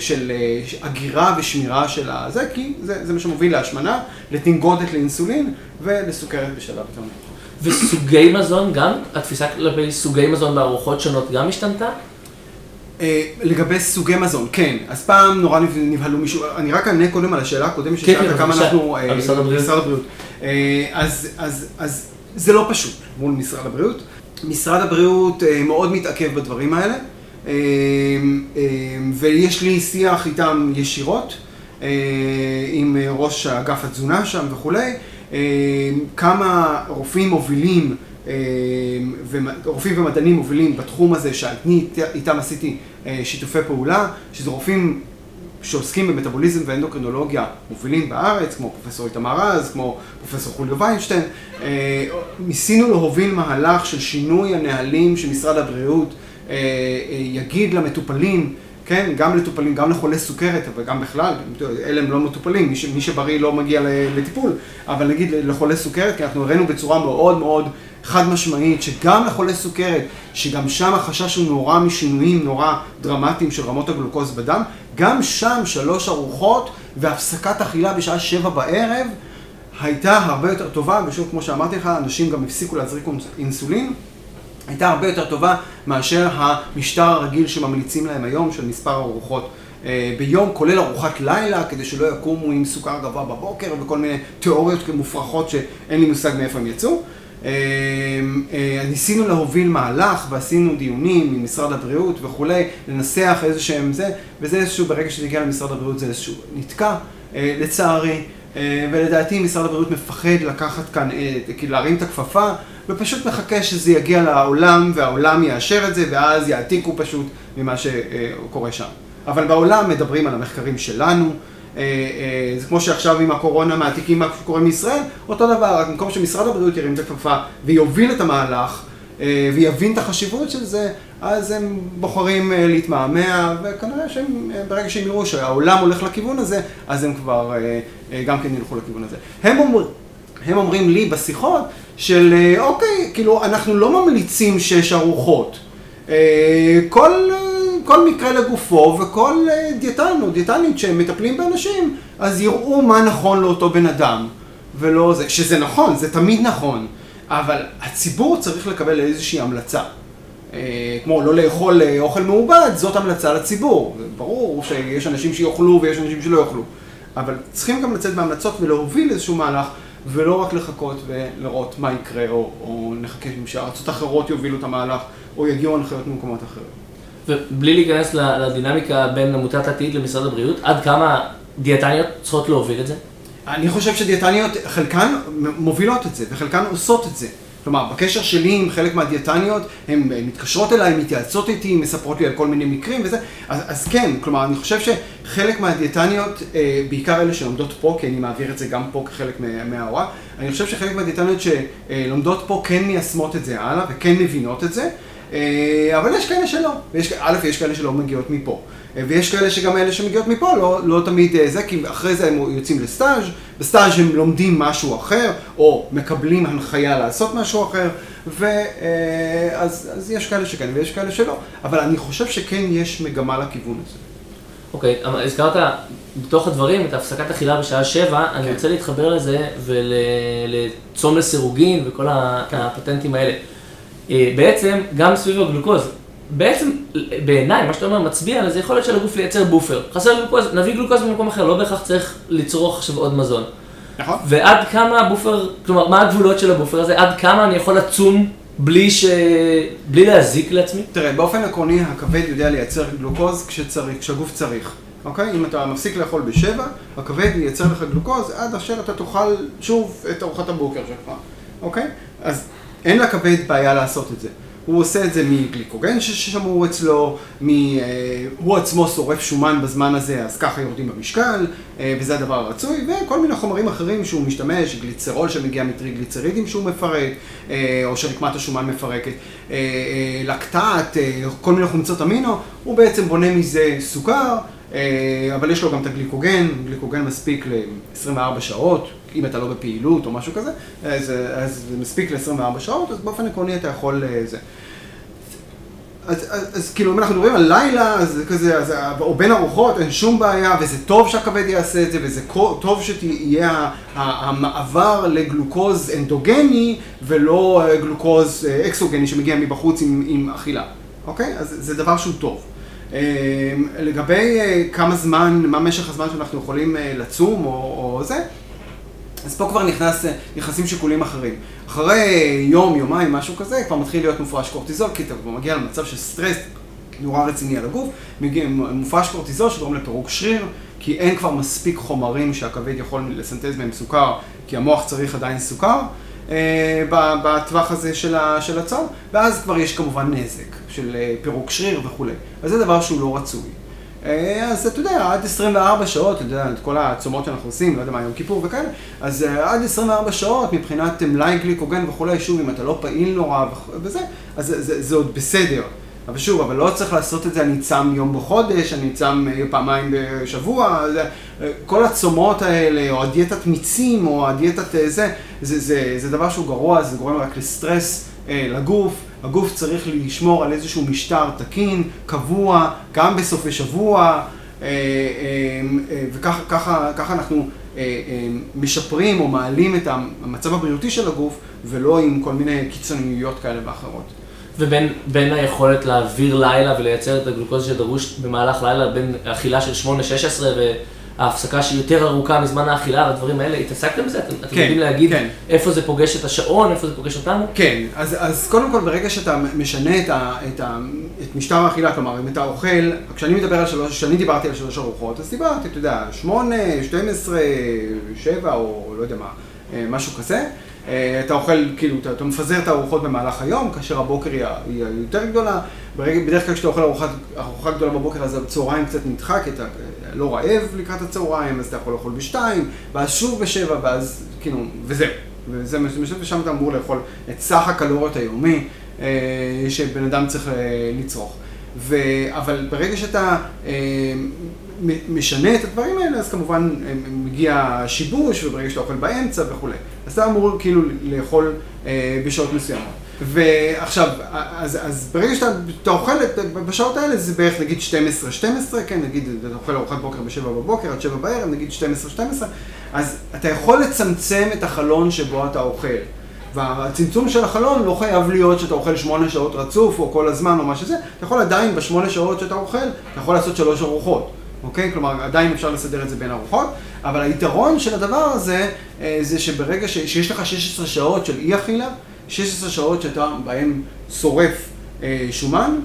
של אגירה ושמירה של הזה, כי זה, זה מה שמוביל להשמנה, לתנגודת לאינסולין ולסוכרת בשלב יותר נמוך. וסוגי מזון גם? התפיסה כלפי סוגי מזון בארוחות שונות גם השתנתה? אה, לגבי סוגי מזון, כן. אז פעם נורא נבהלו מישהו, אני רק אענה קודם על השאלה הקודמת כן, ששאלת כן, כמה אנחנו... על משרד הבריאות. אה, אז, זה לא פשוט מול משרד הבריאות. משרד הבריאות אה, מאוד מתעכב בדברים האלה, ויש לי שיח איתם ישירות, עם ראש אגף התזונה שם וכולי. אה, כמה רופאים מובילים, אה, רופאים ומדענים מובילים בתחום הזה שאני איתם עשיתי אה, שיתופי פעולה, שזה רופאים שעוסקים במטאבוליזם ואנדוקרינולוגיה מובילים בארץ, כמו פרופסור איתמר רז, כמו פרופסור חוליו ויינשטיין. ניסינו להוביל מהלך של שינוי הנהלים שמשרד הבריאות יגיד למטופלים כן, גם לטופלים, גם לחולי סוכרת, אבל גם בכלל, אלה הם לא מטופלים, מי, ש, מי שבריא לא מגיע לטיפול, אבל נגיד לחולי סוכרת, כי אנחנו הראינו בצורה מאוד מאוד חד משמעית, שגם לחולי סוכרת, שגם שם החשש הוא נורא משינויים נורא דרמטיים של רמות הגלוקוז בדם, גם שם שלוש ארוחות והפסקת אכילה בשעה שבע בערב הייתה הרבה יותר טובה, ושוב, כמו שאמרתי לך, אנשים גם הפסיקו להזריק אינסולין. הייתה הרבה יותר טובה מאשר המשטר הרגיל שממליצים להם היום של מספר ארוחות ביום, כולל ארוחת לילה, כדי שלא יקומו עם סוכר גבוה בבוקר וכל מיני תיאוריות מופרכות שאין לי מושג מאיפה הם יצאו. ניסינו להוביל מהלך ועשינו דיונים עם משרד הבריאות וכולי, לנסח איזה שהם זה, וזה איזשהו, ברגע שזה הגיע למשרד הבריאות זה איזשהו נתקע, לצערי. ולדעתי משרד הבריאות מפחד לקחת כאן, כאילו להרים את הכפפה ופשוט מחכה שזה יגיע לעולם והעולם יאשר את זה ואז יעתיקו פשוט ממה שקורה שם. אבל בעולם מדברים על המחקרים שלנו, זה כמו שעכשיו עם הקורונה מעתיקים מה שקורה מישראל, אותו דבר, רק במקום שמשרד הבריאות ירים את הכפפה ויוביל את המהלך ויבין את החשיבות של זה, אז הם בוחרים להתמהמה וכנראה שברגע שהם יראו שהעולם הולך לכיוון הזה, אז הם כבר גם כן ילכו לכיוון הזה. הם אומרים לי בשיחות של אוקיי, כאילו אנחנו לא ממליצים שש ארוחות, כל מקרה לגופו וכל דיאטן או דיאטנית שהם מטפלים באנשים, אז יראו מה נכון לאותו בן אדם ולא זה, שזה נכון, זה תמיד נכון, אבל הציבור צריך לקבל איזושהי המלצה. כמו לא לאכול אוכל מעובד, זאת המלצה לציבור, ברור שיש אנשים שיאכלו ויש אנשים שלא יאכלו, אבל צריכים גם לצאת בהמלצות ולהוביל איזשהו מהלך ולא רק לחכות ולראות מה יקרה או נחכה שארצות אחרות יובילו את המהלך או יגיעו הנחיות ממקומות אחרים. ובלי להיכנס לדינמיקה בין עמותת עתיד למשרד הבריאות, עד כמה דיאטניות צריכות להוביל את זה? אני חושב שדיאטניות, חלקן מובילות את זה וחלקן עושות את זה. כלומר, בקשר שלי עם חלק מהדיאטניות, הן מתקשרות אליי, מתייעצות איתי, מספרות לי על כל מיני מקרים וזה, אז כן, כלומר, אני חושב שחלק מהדיאטניות, בעיקר אלה שלומדות פה, כי אני מעביר את זה גם פה כחלק מההוראה, אני חושב שחלק מהדיאטניות שלומדות פה כן מיישמות את זה הלאה וכן מבינות את זה, אבל יש כאלה שלא, א', יש כאלה שלא מגיעות מפה. ויש כאלה שגם אלה שמגיעות מפה לא תמיד זה, כי אחרי זה הם יוצאים לסטאז', בסטאז' הם לומדים משהו אחר, או מקבלים הנחיה לעשות משהו אחר, ואז יש כאלה שכן ויש כאלה שלא, אבל אני חושב שכן יש מגמה לכיוון הזה. אוקיי, הזכרת בתוך הדברים את הפסקת אכילה בשעה שבע, אני רוצה להתחבר לזה ולצום לסירוגין וכל הפטנטים האלה. בעצם, גם סביב הגלוקוז. בעצם, בעיניי, מה שאתה אומר מצביע על זה, יכול להיות שלגוף לייצר בופר. חסר גלוקוז, נביא גלוקוז במקום אחר, לא בהכרח צריך לצרוך עכשיו עוד מזון. נכון. ועד כמה הבופר, כלומר, מה הגבולות של הבופר הזה, עד כמה אני יכול לצום בלי להזיק לעצמי? תראה, באופן עקרוני, הכבד יודע לייצר גלוקוז כשהגוף צריך, אוקיי? אם אתה מפסיק לאכול בשבע, הכבד ייצר לך גלוקוז עד אשר אתה תאכל שוב את ארוחת הבוקר שלך, אוקיי? אז אין לכבד בעיה לעשות את זה. הוא עושה את זה מגליקוגן ששמור אצלו, הוא עצמו שורף שומן בזמן הזה, אז ככה יורדים במשקל, וזה הדבר הרצוי, וכל מיני חומרים אחרים שהוא משתמש, גליצרול שמגיע מטריגליצרידים שהוא מפרק, או שרקמת השומן מפרקת, לקטט, כל מיני חומצות אמינו, הוא בעצם בונה מזה סוכר, אבל יש לו גם את הגליקוגן, גליקוגן מספיק ל-24 שעות. אם אתה לא בפעילות או משהו כזה, אז זה מספיק ל-24 שעות, אז באופן עקרוני אתה יכול זה. אז כאילו אם אנחנו מדברים על לילה, אז כזה, או בין ארוחות, אין שום בעיה, וזה טוב שהכבד יעשה את זה, וזה טוב שיהיה המעבר לגלוקוז אנדוגני, ולא גלוקוז אקסוגני שמגיע מבחוץ עם אכילה, אוקיי? אז זה דבר שהוא טוב. לגבי כמה זמן, מה משך הזמן שאנחנו יכולים לצום או זה, אז פה כבר נכנסים שיקולים אחרים. אחרי יום, יומיים, משהו כזה, כבר מתחיל להיות מופרש קורטיזול, כי אתה כבר מגיע למצב של סטרס נורא רציני על הגוף, מופרש קורטיזול שגורם לפירוק שריר, כי אין כבר מספיק חומרים שהכבד יכול לסנטז מהם סוכר, כי המוח צריך עדיין סוכר, בטווח הזה של הצום, ואז כבר יש כמובן נזק של פירוק שריר וכולי. אז זה דבר שהוא לא רצוי. אז אתה יודע, עד 24 שעות, אתה יודע, את כל הצומות שאנחנו עושים, לא יודע מה, יום כיפור וכאלה, אז עד 24 שעות מבחינת מלאי גליקוגן וכולי, שוב, אם אתה לא פעיל נורא וזה, אז זה עוד בסדר. אבל שוב, אבל לא צריך לעשות את זה, אני צם יום בחודש, אני צם פעמיים בשבוע, כל הצומות האלה, או הדיאטת מיצים, או הדיאטת זה, זה דבר שהוא גרוע, זה גורם רק לסטרס לגוף. הגוף צריך לשמור על איזשהו משטר תקין, קבוע, גם בסופי שבוע, וככה אנחנו משפרים או מעלים את המצב הבריאותי של הגוף, ולא עם כל מיני קיצוניות כאלה ואחרות. ובין היכולת להעביר לילה ולייצר את הגלוקוז שדרוש במהלך לילה, בין אכילה של 8-16 וההפסקה שהיא יותר ארוכה מזמן האכילה והדברים האלה, התעסקתם בזה? אתם, אתם כן, יודעים להגיד כן. איפה זה פוגש את השעון, איפה זה פוגש אותנו? כן, אז, אז קודם כל ברגע שאתה משנה את, ה, את, ה, את משטר האכילה, כלומר אם אתה אוכל, כשאני מדבר על שלוש, כשאני דיברתי על שלוש ארוחות, אז דיברתי, אתה יודע, שמונה, 12, שבע או לא יודע מה, אה, משהו כזה. אה, אתה אוכל, כאילו, אתה, אתה מפזר את הארוחות במהלך היום, כאשר הבוקר היא, היא יותר גדולה. ברגע, בדרך כלל כשאתה אוכל ארוחת, ארוחה גדולה בבוקר, אז הצהריים קצת נדחק, אתה לא רעב לקראת הצהריים, אז אתה יכול לאכול בשתיים, ואז שוב בשבע, ואז, כאילו, וזהו. וזה מה שאתה ושם אתה אמור לאכול את סך הקלוריות היומי אה, שבן אדם צריך אה, לצרוך. ו... אבל ברגע שאתה אה, משנה את הדברים האלה, אז כמובן אה, מגיע שיבוש, וברגע שאתה אוכל באמצע וכולי. אז אתה אמור כאילו לאכול אה, בשעות מסוימות. ועכשיו, אז, אז ברגע שאתה אתה אוכל בשעות האלה, זה בערך נגיד 12-12, כן, נגיד אתה אוכל ארוחת בוקר ב-7 בבוקר עד 7 בערב, נגיד 12-12, אז אתה יכול לצמצם את החלון שבו אתה אוכל. והצמצום של החלון לא חייב להיות שאתה אוכל שמונה שעות רצוף או כל הזמן או מה שזה, אתה יכול עדיין בשמונה שעות שאתה אוכל, אתה יכול לעשות שלוש ארוחות, אוקיי? כלומר, עדיין אפשר לסדר את זה בין ארוחות, אבל היתרון של הדבר הזה, אה, זה שברגע ש, שיש לך 16 שעות של אי אכילה, 16 שעות שאתה בהן שורף אה, שומן,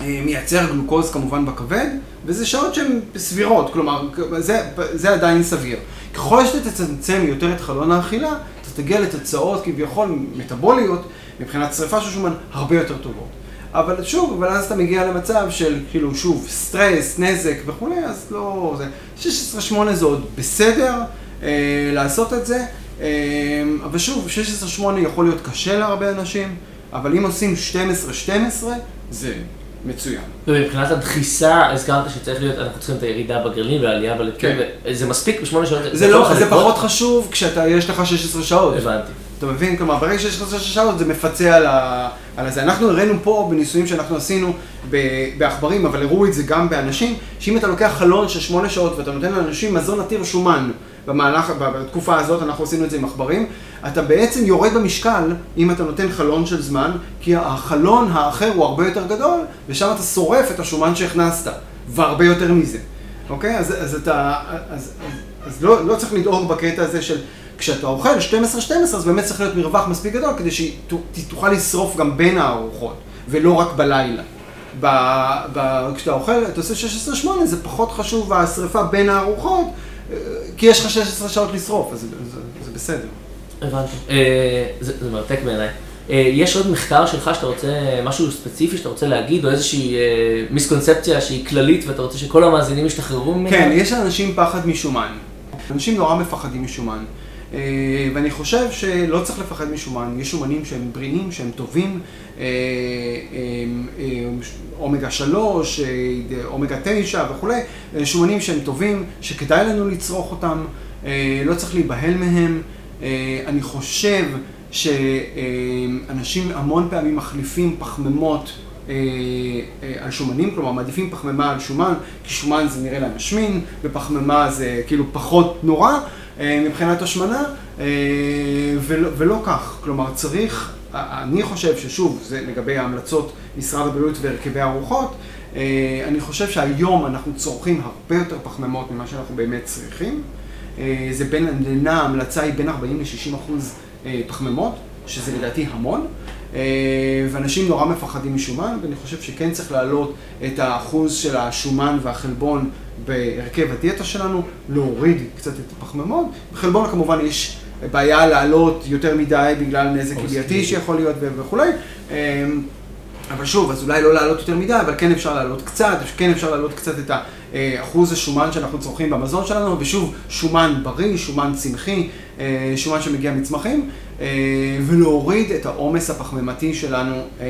אה, מייצר גלוקוז כמובן בכבד, וזה שעות שהן סבירות, כלומר, זה, זה עדיין סביר. ככל שאתה תצמצם יותר את חלון האכילה, אתה תגיע לתוצאות כביכול מטאבוליות, מבחינת שריפה של שומן, הרבה יותר טובות. אבל שוב, אבל אז אתה מגיע למצב של כאילו שוב, סטרס, נזק וכולי, אז לא... זה 16-8 זה עוד בסדר אה, לעשות את זה, אה, אבל שוב, 16-8 יכול להיות קשה להרבה אנשים, אבל אם עושים 12-12, זה מצוין. ומבחינת הדחיסה, הזכרת שצריך להיות, אנחנו צריכים את הירידה בגרעין והעלייה בלפקים, כן. זה מספיק בשמונה שעות? זה, לא, זה? פחות חשוב כשאתה, יש לך 16 שעות. הבנתי. אתה מבין? כלומר, ברגע שיש לך 16 שעות זה מפצה על, ה... על הזה. אנחנו הראינו פה בניסויים שאנחנו עשינו בעכברים, אבל הראו את זה גם באנשים, שאם אתה לוקח חלון של 8 שעות ואתה נותן לאנשים מזון עתיר שומן במהלך, בתקופה הזאת, אנחנו עשינו את זה עם עכברים, אתה בעצם יורד במשקל אם אתה נותן חלון של זמן, כי החלון האחר הוא הרבה יותר גדול, ושם אתה שורף את השומן שהכנסת, והרבה יותר מזה. אוקיי? אז, אז אתה, אז, אז, אז לא, לא צריך לדאוג בקטע הזה של כשאתה אוכל 12-12, אז באמת צריך להיות מרווח מספיק גדול כדי שתוכל לשרוף גם בין הארוחות, ולא רק בלילה. ב, ב, כשאתה אוכל, אתה עושה 16-8, זה פחות חשוב השריפה בין הארוחות, אה, כי יש לך 16 שעות לשרוף, אז זה, זה, זה בסדר. הבנתי. אה, זה זה מרתק בעיניי. אה, יש עוד מחקר שלך שאתה רוצה, משהו ספציפי שאתה רוצה להגיד, או איזושהי מיסקונספציה שהיא כללית ואתה רוצה שכל המאזינים ישתחררו ממנה? כן, יש לאנשים פחד משומן. אנשים נורא מפחדים משומן. אה, ואני חושב שלא צריך לפחד משומן, יש שומנים שהם בריאים, שהם טובים, אה, אה, אומגה 3, אה, אומגה 9 וכולי, שומנים שהם טובים, שכדאי לנו לצרוך אותם, לא צריך להיבהל מהם. אני חושב שאנשים המון פעמים מחליפים פחמימות על שומנים, כלומר מעדיפים פחמימה על שומן, כי שומן זה נראה להם משמין, ופחמימה זה כאילו פחות נורא מבחינת השמנה, אה, ולא, ולא כך. כלומר צריך, אני חושב ששוב, זה לגבי ההמלצות משרד הבריאות והרכבי ארוחות, אה, אני חושב שהיום אנחנו צורכים הרבה יותר פחמימות ממה שאנחנו באמת צריכים. אה, זה בין, לנה ההמלצה היא בין 40 ל-60 אחוז אה, פחמימות, שזה לדעתי המון. אה, ואנשים נורא מפחדים משומן, ואני חושב שכן צריך להעלות את האחוז של השומן והחלבון בהרכב הדיאטה שלנו, להוריד קצת את הפחמימות. בחלבון כמובן יש בעיה לעלות יותר מדי בגלל נזק כלייתי שיכול להיות וכולי. אה, אבל שוב, אז אולי לא לעלות יותר מדי, אבל כן אפשר לעלות קצת, כן אפשר לעלות קצת את אחוז השומן שאנחנו צורכים במזון שלנו, ושוב, שומן בריא, שומן צמחי, אה, שומן שמגיע מצמחים, אה, ולהוריד את העומס הפחמימתי שלנו אה,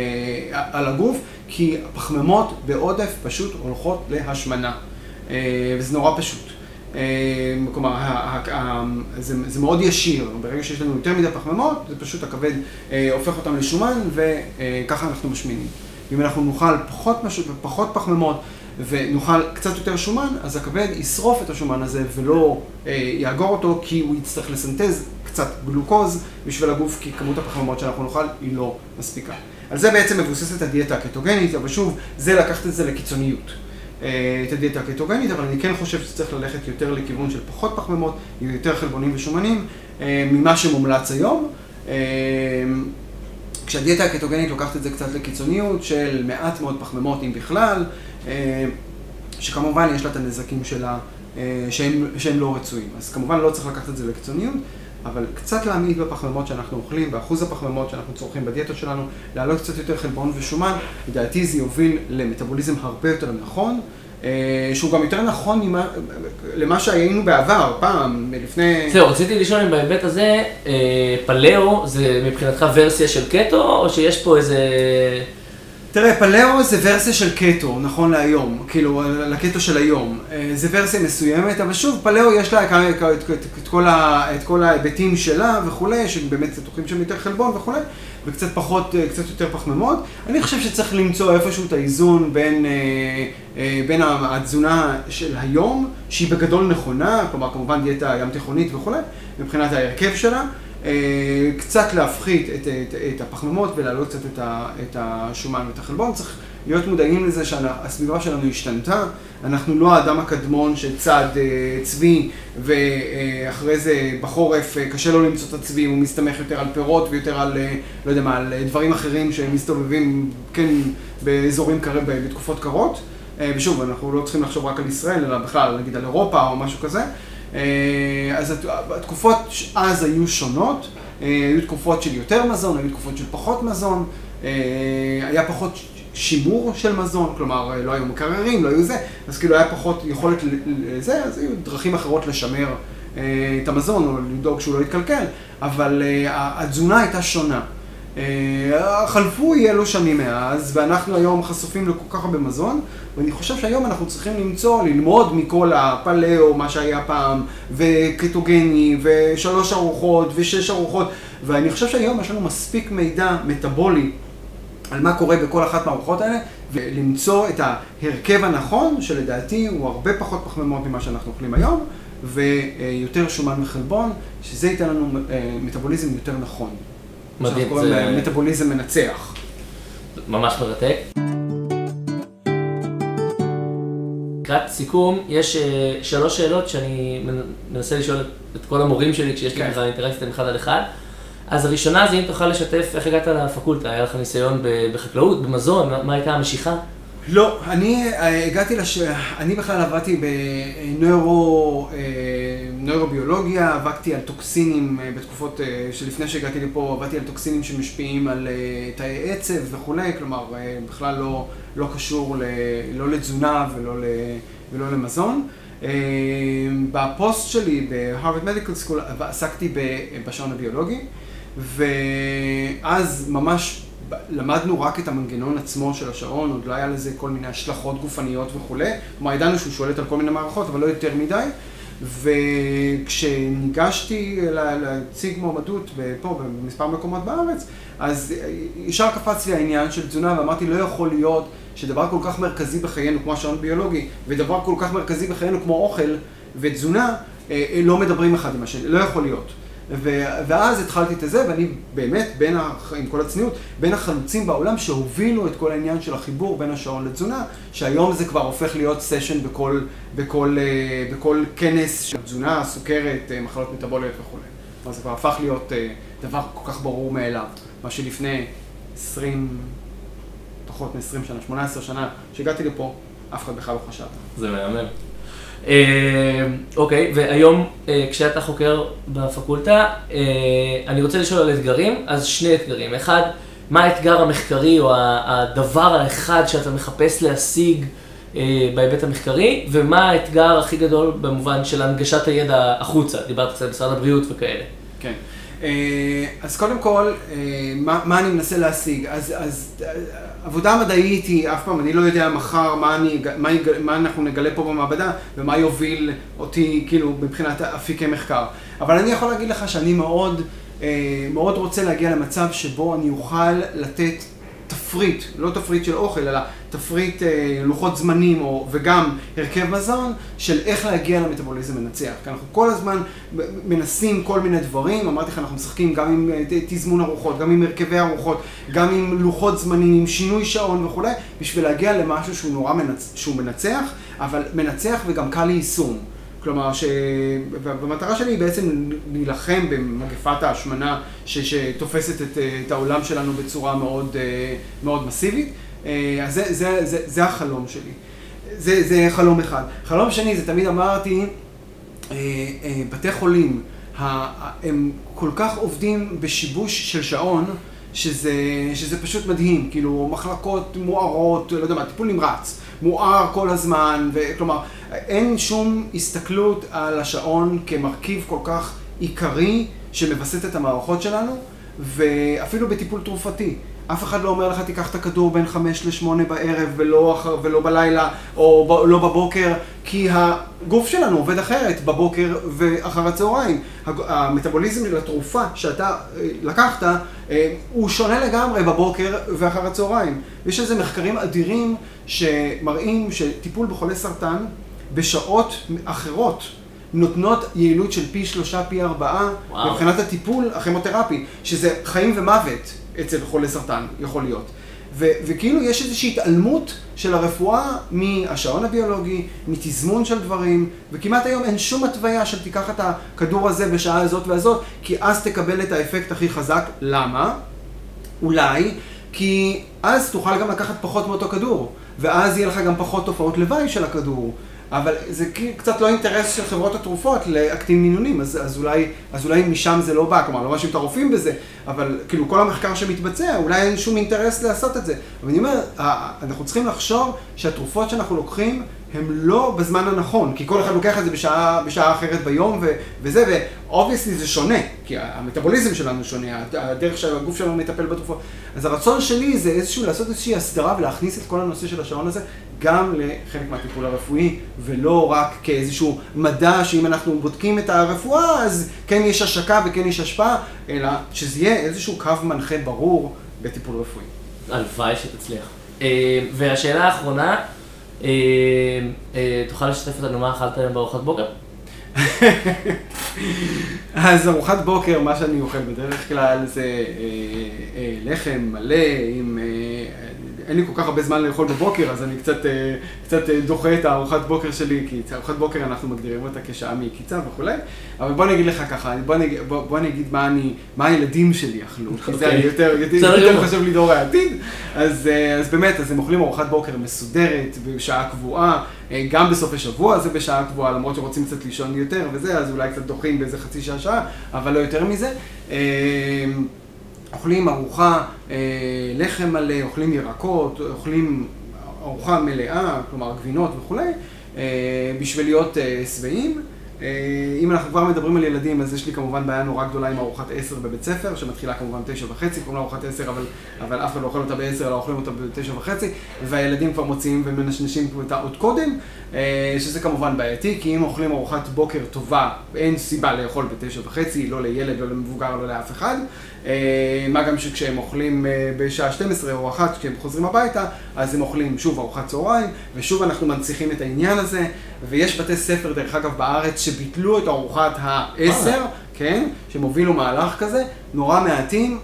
על הגוף, כי הפחמימות בעודף פשוט הולכות להשמנה, אה, וזה נורא פשוט. אה, כלומר, זה, מאוד ישיר, ברגע שיש לנו יותר מדי פחמימות, זה פשוט הכבד אה, הופך אותם לשומן וככה אנחנו משמינים. אם אנחנו נאכל פחות. פחות פחמימות ונאכל קצת יותר שומן, אז הכבד ישרוף את השומן הזה ולא אה, יאגור אותו, כי הוא יצטרך לסנטז קצת גלוקוז בשביל הגוף, כי כמות הפחמימות שאנחנו נאכל היא לא מספיקה. על זה בעצם מבוססת הדיאטה הקטוגנית, אבל שוב, זה לקחת את זה לקיצוניות. את הדיאטה הקטוגנית, אבל אני כן חושב שצריך ללכת יותר לכיוון של פחות פחמימות, יותר חלבונים ושומנים, ממה שמומלץ היום. כשהדיאטה הקטוגנית לוקחת את זה קצת לקיצוניות של מעט מאוד פחמימות, אם בכלל, שכמובן יש לה את הנזקים שלה, שהם, שהם לא רצויים. אז כמובן לא צריך לקחת את זה לקיצוניות, אבל קצת להעמיד בפחמימות שאנחנו אוכלים, באחוז הפחמימות שאנחנו צורכים בדיאטה שלנו, להעלות קצת יותר חלבון ושומן, לדעתי זה יוביל למטאבוליזם הרבה יותר נכון. שהוא גם יותר נכון ממה, למה שהיינו בעבר, פעם, לפני... זהו, רציתי לשאול אם בהיבט הזה, פלאו זה מבחינתך ורסיה של קטו, או שיש פה איזה... תראה, פלאו זה ורסיה של קטו, נכון להיום, כאילו, לקטו של היום. זה ורסיה מסוימת, אבל שוב, פלאו יש לה את כל ההיבטים שלה וכולי, שבאמת צטוחים שם יותר חלבון וכולי, וקצת פחות, קצת יותר פחמימות. אני חושב שצריך למצוא איפשהו את האיזון בין, בין התזונה של היום, שהיא בגדול נכונה, כלומר, כמובן דיאטה ים תיכונית וכולי, מבחינת ההרכב שלה. קצת להפחית את, את, את הפחמימות ולהעלות קצת את, את השומן ואת החלבון. צריך להיות מודעים לזה שהסביבה שלנו השתנתה. אנחנו לא האדם הקדמון שצד צבי ואחרי זה בחורף קשה לו למצוא את הצבי, הוא מסתמך יותר על פירות ויותר על, לא יודע מה, על דברים אחרים שמסתובבים, כן, באזורים קרים, בתקופות קרות. ושוב, אנחנו לא צריכים לחשוב רק על ישראל, אלא בכלל, נגיד על אירופה או משהו כזה. אז התקופות אז היו שונות, היו תקופות של יותר מזון, היו תקופות של פחות מזון, היה פחות שימור של מזון, כלומר לא היו מקררים, לא היו זה, אז כאילו היה פחות יכולת לזה, אז היו דרכים אחרות לשמר את המזון או לדאוג שהוא לא יתקלקל, אבל התזונה הייתה שונה. חלפו אי אלו שנים מאז, ואנחנו היום חשופים לכל כך הרבה מזון, ואני חושב שהיום אנחנו צריכים למצוא, ללמוד מכל הפלאו, מה שהיה פעם, וקטוגני, ושלוש ארוחות, ושש ארוחות, ואני חושב שהיום יש לנו מספיק מידע מטאבולי על מה קורה בכל אחת מהארוחות האלה, ולמצוא את ההרכב הנכון, שלדעתי הוא הרבה פחות פחמימות ממה שאנחנו אוכלים היום, ויותר שומן וחלבון, שזה ייתן לנו מטאבוליזם יותר נכון. מדהים, שאנחנו קוראים להם מטאבוליזם מנצח. ממש מרתק. לקראת סיכום, יש שלוש שאלות שאני מנסה לשאול את כל המורים שלי כשיש לי ככה אינטראקציה אחד על אחד. אז הראשונה זה אם תוכל לשתף איך הגעת לפקולטה, היה לך ניסיון בחקלאות, במזון, מה הייתה המשיכה? לא, אני הגעתי לש... אני בכלל עבדתי בנוירוביולוגיה, עבדתי על טוקסינים בתקופות שלפני שהגעתי לפה, עבדתי על טוקסינים שמשפיעים על תאי עצב וכולי, כלומר בכלל לא, לא קשור ל... לא לתזונה ולא, ל... ולא למזון. בפוסט שלי ב Harvard Medical School עסקתי בשעון הביולוגי, ואז ממש למדנו רק את המנגנון עצמו של השעון, עוד לא היה לזה כל מיני השלכות גופניות וכולי. כלומר, ידענו שהוא שולט על כל מיני מערכות, אבל לא יותר מדי. וכשניגשתי להציג מועמדות פה, במספר מקומות בארץ, אז ישר קפץ לי העניין של תזונה, ואמרתי, לא יכול להיות שדבר כל כך מרכזי בחיינו, כמו השעון ביולוגי, ודבר כל כך מרכזי בחיינו כמו אוכל ותזונה, לא מדברים אחד עם השני, לא יכול להיות. ואז התחלתי את זה, ואני באמת, בין, עם כל הצניעות, בין החלוצים בעולם שהובילו את כל העניין של החיבור בין השעון לתזונה, שהיום זה כבר הופך להיות סשן בכל, בכל, בכל כנס של תזונה, סוכרת, מחלות מטבוליות וכו'. אז זה כבר הפך להיות דבר כל כך ברור מאליו, מה שלפני 20, פחות מ-20 שנה, 18 שנה, שהגעתי לפה, אף אחד בכלל לא חשב. זה מהמם. אוקיי, והיום כשאתה חוקר בפקולטה, אני רוצה לשאול על אתגרים, אז שני אתגרים. אחד, מה האתגר המחקרי או הדבר האחד שאתה מחפש להשיג בהיבט המחקרי, ומה האתגר הכי גדול במובן של הנגשת הידע החוצה, דיברת קצת על משרד הבריאות וכאלה. כן. אז קודם כל, מה אני מנסה להשיג? אז עבודה מדעית היא, אף פעם, אני לא יודע מחר מה, אני, מה, מה אנחנו נגלה פה במעבדה ומה יוביל אותי, כאילו, מבחינת אפיקי מחקר. אבל אני יכול להגיד לך שאני מאוד, מאוד רוצה להגיע למצב שבו אני אוכל לתת תפריט, לא תפריט של אוכל, אלא תפריט אה, לוחות זמנים או, וגם הרכב מזון של איך להגיע למטאבוליזם מנצח. כי אנחנו כל הזמן מנסים כל מיני דברים, אמרתי לך, אנחנו משחקים גם עם אה, תזמון ארוחות, גם עם הרכבי ארוחות, גם עם לוחות זמנים, עם שינוי שעון וכולי, בשביל להגיע למשהו שהוא נורא מנצ... שהוא מנצח, אבל מנצח וגם קל ליישום. כלומר, ש... והמטרה שלי היא בעצם להילחם במגפת ההשמנה ש... שתופסת את, את העולם שלנו בצורה מאוד, אה, מאוד מסיבית. אה, אז זה, זה, זה, זה החלום שלי. זה, זה חלום אחד. חלום שני, זה תמיד אמרתי, אה, בתי חולים, הם כל כך עובדים בשיבוש של שעון, שזה, שזה פשוט מדהים, כאילו מחלקות מוארות, לא יודע מה, טיפול נמרץ, מואר כל הזמן, וכלומר, אין שום הסתכלות על השעון כמרכיב כל כך עיקרי שמווסת את המערכות שלנו, ואפילו בטיפול תרופתי. אף אחד לא אומר לך תיקח את הכדור בין חמש לשמונה בערב ולא, אחר, ולא בלילה או ב, לא בבוקר, כי הגוף שלנו עובד אחרת בבוקר ואחר הצהריים. המטאבוליזם לתרופה שאתה אה, לקחת אה, הוא שונה לגמרי בבוקר ואחר הצהריים. יש איזה מחקרים אדירים שמראים שטיפול בחולי סרטן בשעות אחרות נותנות יעילות של פי שלושה, פי ארבעה, מבחינת הטיפול הכימותרפי, שזה חיים ומוות אצל חולי סרטן, יכול להיות. ו- וכאילו יש איזושהי התעלמות של הרפואה מהשעון הביולוגי, מתזמון של דברים, וכמעט היום אין שום התוויה של תיקח את הכדור הזה בשעה הזאת והזאת, כי אז תקבל את האפקט הכי חזק. למה? אולי כי אז תוכל גם לקחת פחות מאותו כדור, ואז יהיה לך גם פחות תופעות לוואי של הכדור. אבל זה קצת לא אינטרס של חברות התרופות להקטין מינונים, אז, אז, אולי, אז אולי משם זה לא בא, כלומר, לא מאשים את הרופאים בזה, אבל כאילו כל המחקר שמתבצע, אולי אין שום אינטרס לעשות את זה. אבל אני אומר, אנחנו צריכים לחשוב שהתרופות שאנחנו לוקחים הם לא בזמן הנכון, כי כל אחד לוקח את זה בשעה, בשעה אחרת ביום ו, וזה, ו obviously זה שונה, כי המטאבוליזם שלנו שונה, הדרך שהגוף שלנו מטפל בתרופות. אז הרצון שלי זה איזשהו, לעשות איזושהי הסדרה ולהכניס את כל הנושא של השעון הזה גם לחלק מהטיפול הרפואי, ולא רק כאיזשהו מדע שאם אנחנו בודקים את הרפואה, אז כן יש השקה וכן יש השפעה, אלא שזה יהיה איזשהו קו מנחה ברור בטיפול רפואי. הלוואי שתצליח. אה, והשאלה האחרונה, אה, אה, תוכל לשתף אותנו מה אכלת היום בארוחת בוקר? אז ארוחת בוקר, מה שאני אוכל בדרך כלל זה לחם מלא עם אין לי כל כך הרבה זמן לאכול בבוקר, אז אני קצת, אה, קצת אה, דוחה את הארוחת בוקר שלי, כי ארוחת בוקר אנחנו מגדירים אותה כשעה מקיצה וכולי, אבל בוא אני אגיד לך ככה, בוא אני, בוא, בוא אני אגיד מה, אני, מה הילדים שלי אכלו, כי זה אוקיי. יותר, יותר, יותר חשוב לי דור העתיד, אז, אה, אז באמת, אז הם אוכלים ארוחת בוקר מסודרת, בשעה קבועה, גם בסוף השבוע זה בשעה קבועה, למרות שרוצים קצת לישון יותר וזה, אז אולי קצת דוחים באיזה חצי שעה, שעה, אבל לא יותר מזה. אוכלים ארוחה, אה, לחם מלא, אוכלים ירקות, אוכלים ארוחה מלאה, כלומר גבינות וכולי, אה, בשביל להיות אה, שבעים. אה, אם אנחנו כבר מדברים על ילדים, אז יש לי כמובן בעיה נורא גדולה עם ארוחת עשר בבית ספר, שמתחילה כמובן תשע וחצי, קוראים לה ארוחת עשר, אבל, אבל אף אחד לא אוכל אותה בעשר, אלא אוכלים אותה בתשע וחצי, והילדים כבר מוציאים ומנשנשים אותה עוד קודם, אה, שזה כמובן בעייתי, כי אם אוכלים ארוחת בוקר טובה, אין סיבה לאכול בתשע וחצי, לא לילד, לא למבוגר, לא לאף אחד. אה, מה גם שכשהם אוכלים בשעה 12 או אחת, כשהם חוזרים הביתה, אז הם אוכלים שוב ארוחת צהריים, ושוב אנחנו מנציחים את העניין הזה, ויש בתי ספר, דרך אגב, בארץ, שביטלו את ארוחת העשר, כן, שהם הובילו מהלך כזה, נורא מעטים.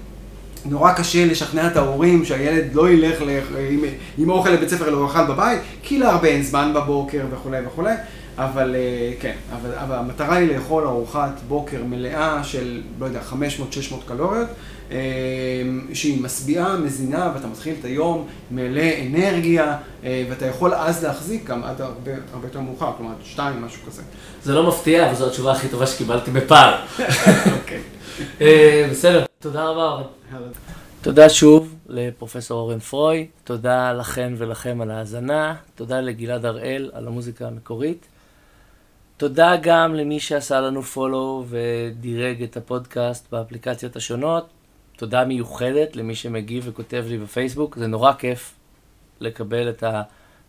נורא קשה לשכנע את ההורים שהילד לא ילך לח... עם, עם אוכל לבית ספר אלא הוא יאכל בבית, כי להרבה אין זמן בבוקר וכולי וכולי, אבל אה, כן, אבל, אבל המטרה היא לאכול ארוחת בוקר מלאה של, לא יודע, 500-600 קלוריות, שהיא משביעה, מזינה, ואתה מתחיל את היום מלא אנרגיה, אה, ואתה יכול אז להחזיק גם עד הרבה, הרבה יותר מאוחר, כלומר, שתיים, משהו כזה. זה לא מפתיע, אבל זו התשובה הכי טובה שקיבלתי בפער. אוקיי. בסדר, תודה רבה, אורן. תודה שוב לפרופסור אורן פרוי, תודה לכן ולכם על ההאזנה, תודה לגלעד הראל על המוזיקה המקורית. תודה גם למי שעשה לנו פולו ודירג את הפודקאסט באפליקציות השונות. תודה מיוחדת למי שמגיב וכותב לי בפייסבוק, זה נורא כיף לקבל את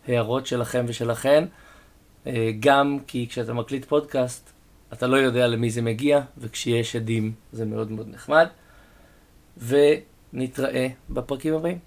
ההערות שלכם ושלכן. אה, גם כי כשאתה מקליט פודקאסט, אתה לא יודע למי זה מגיע, וכשיש עדים זה מאוד מאוד נחמד. ונתראה בפרקים הבאים.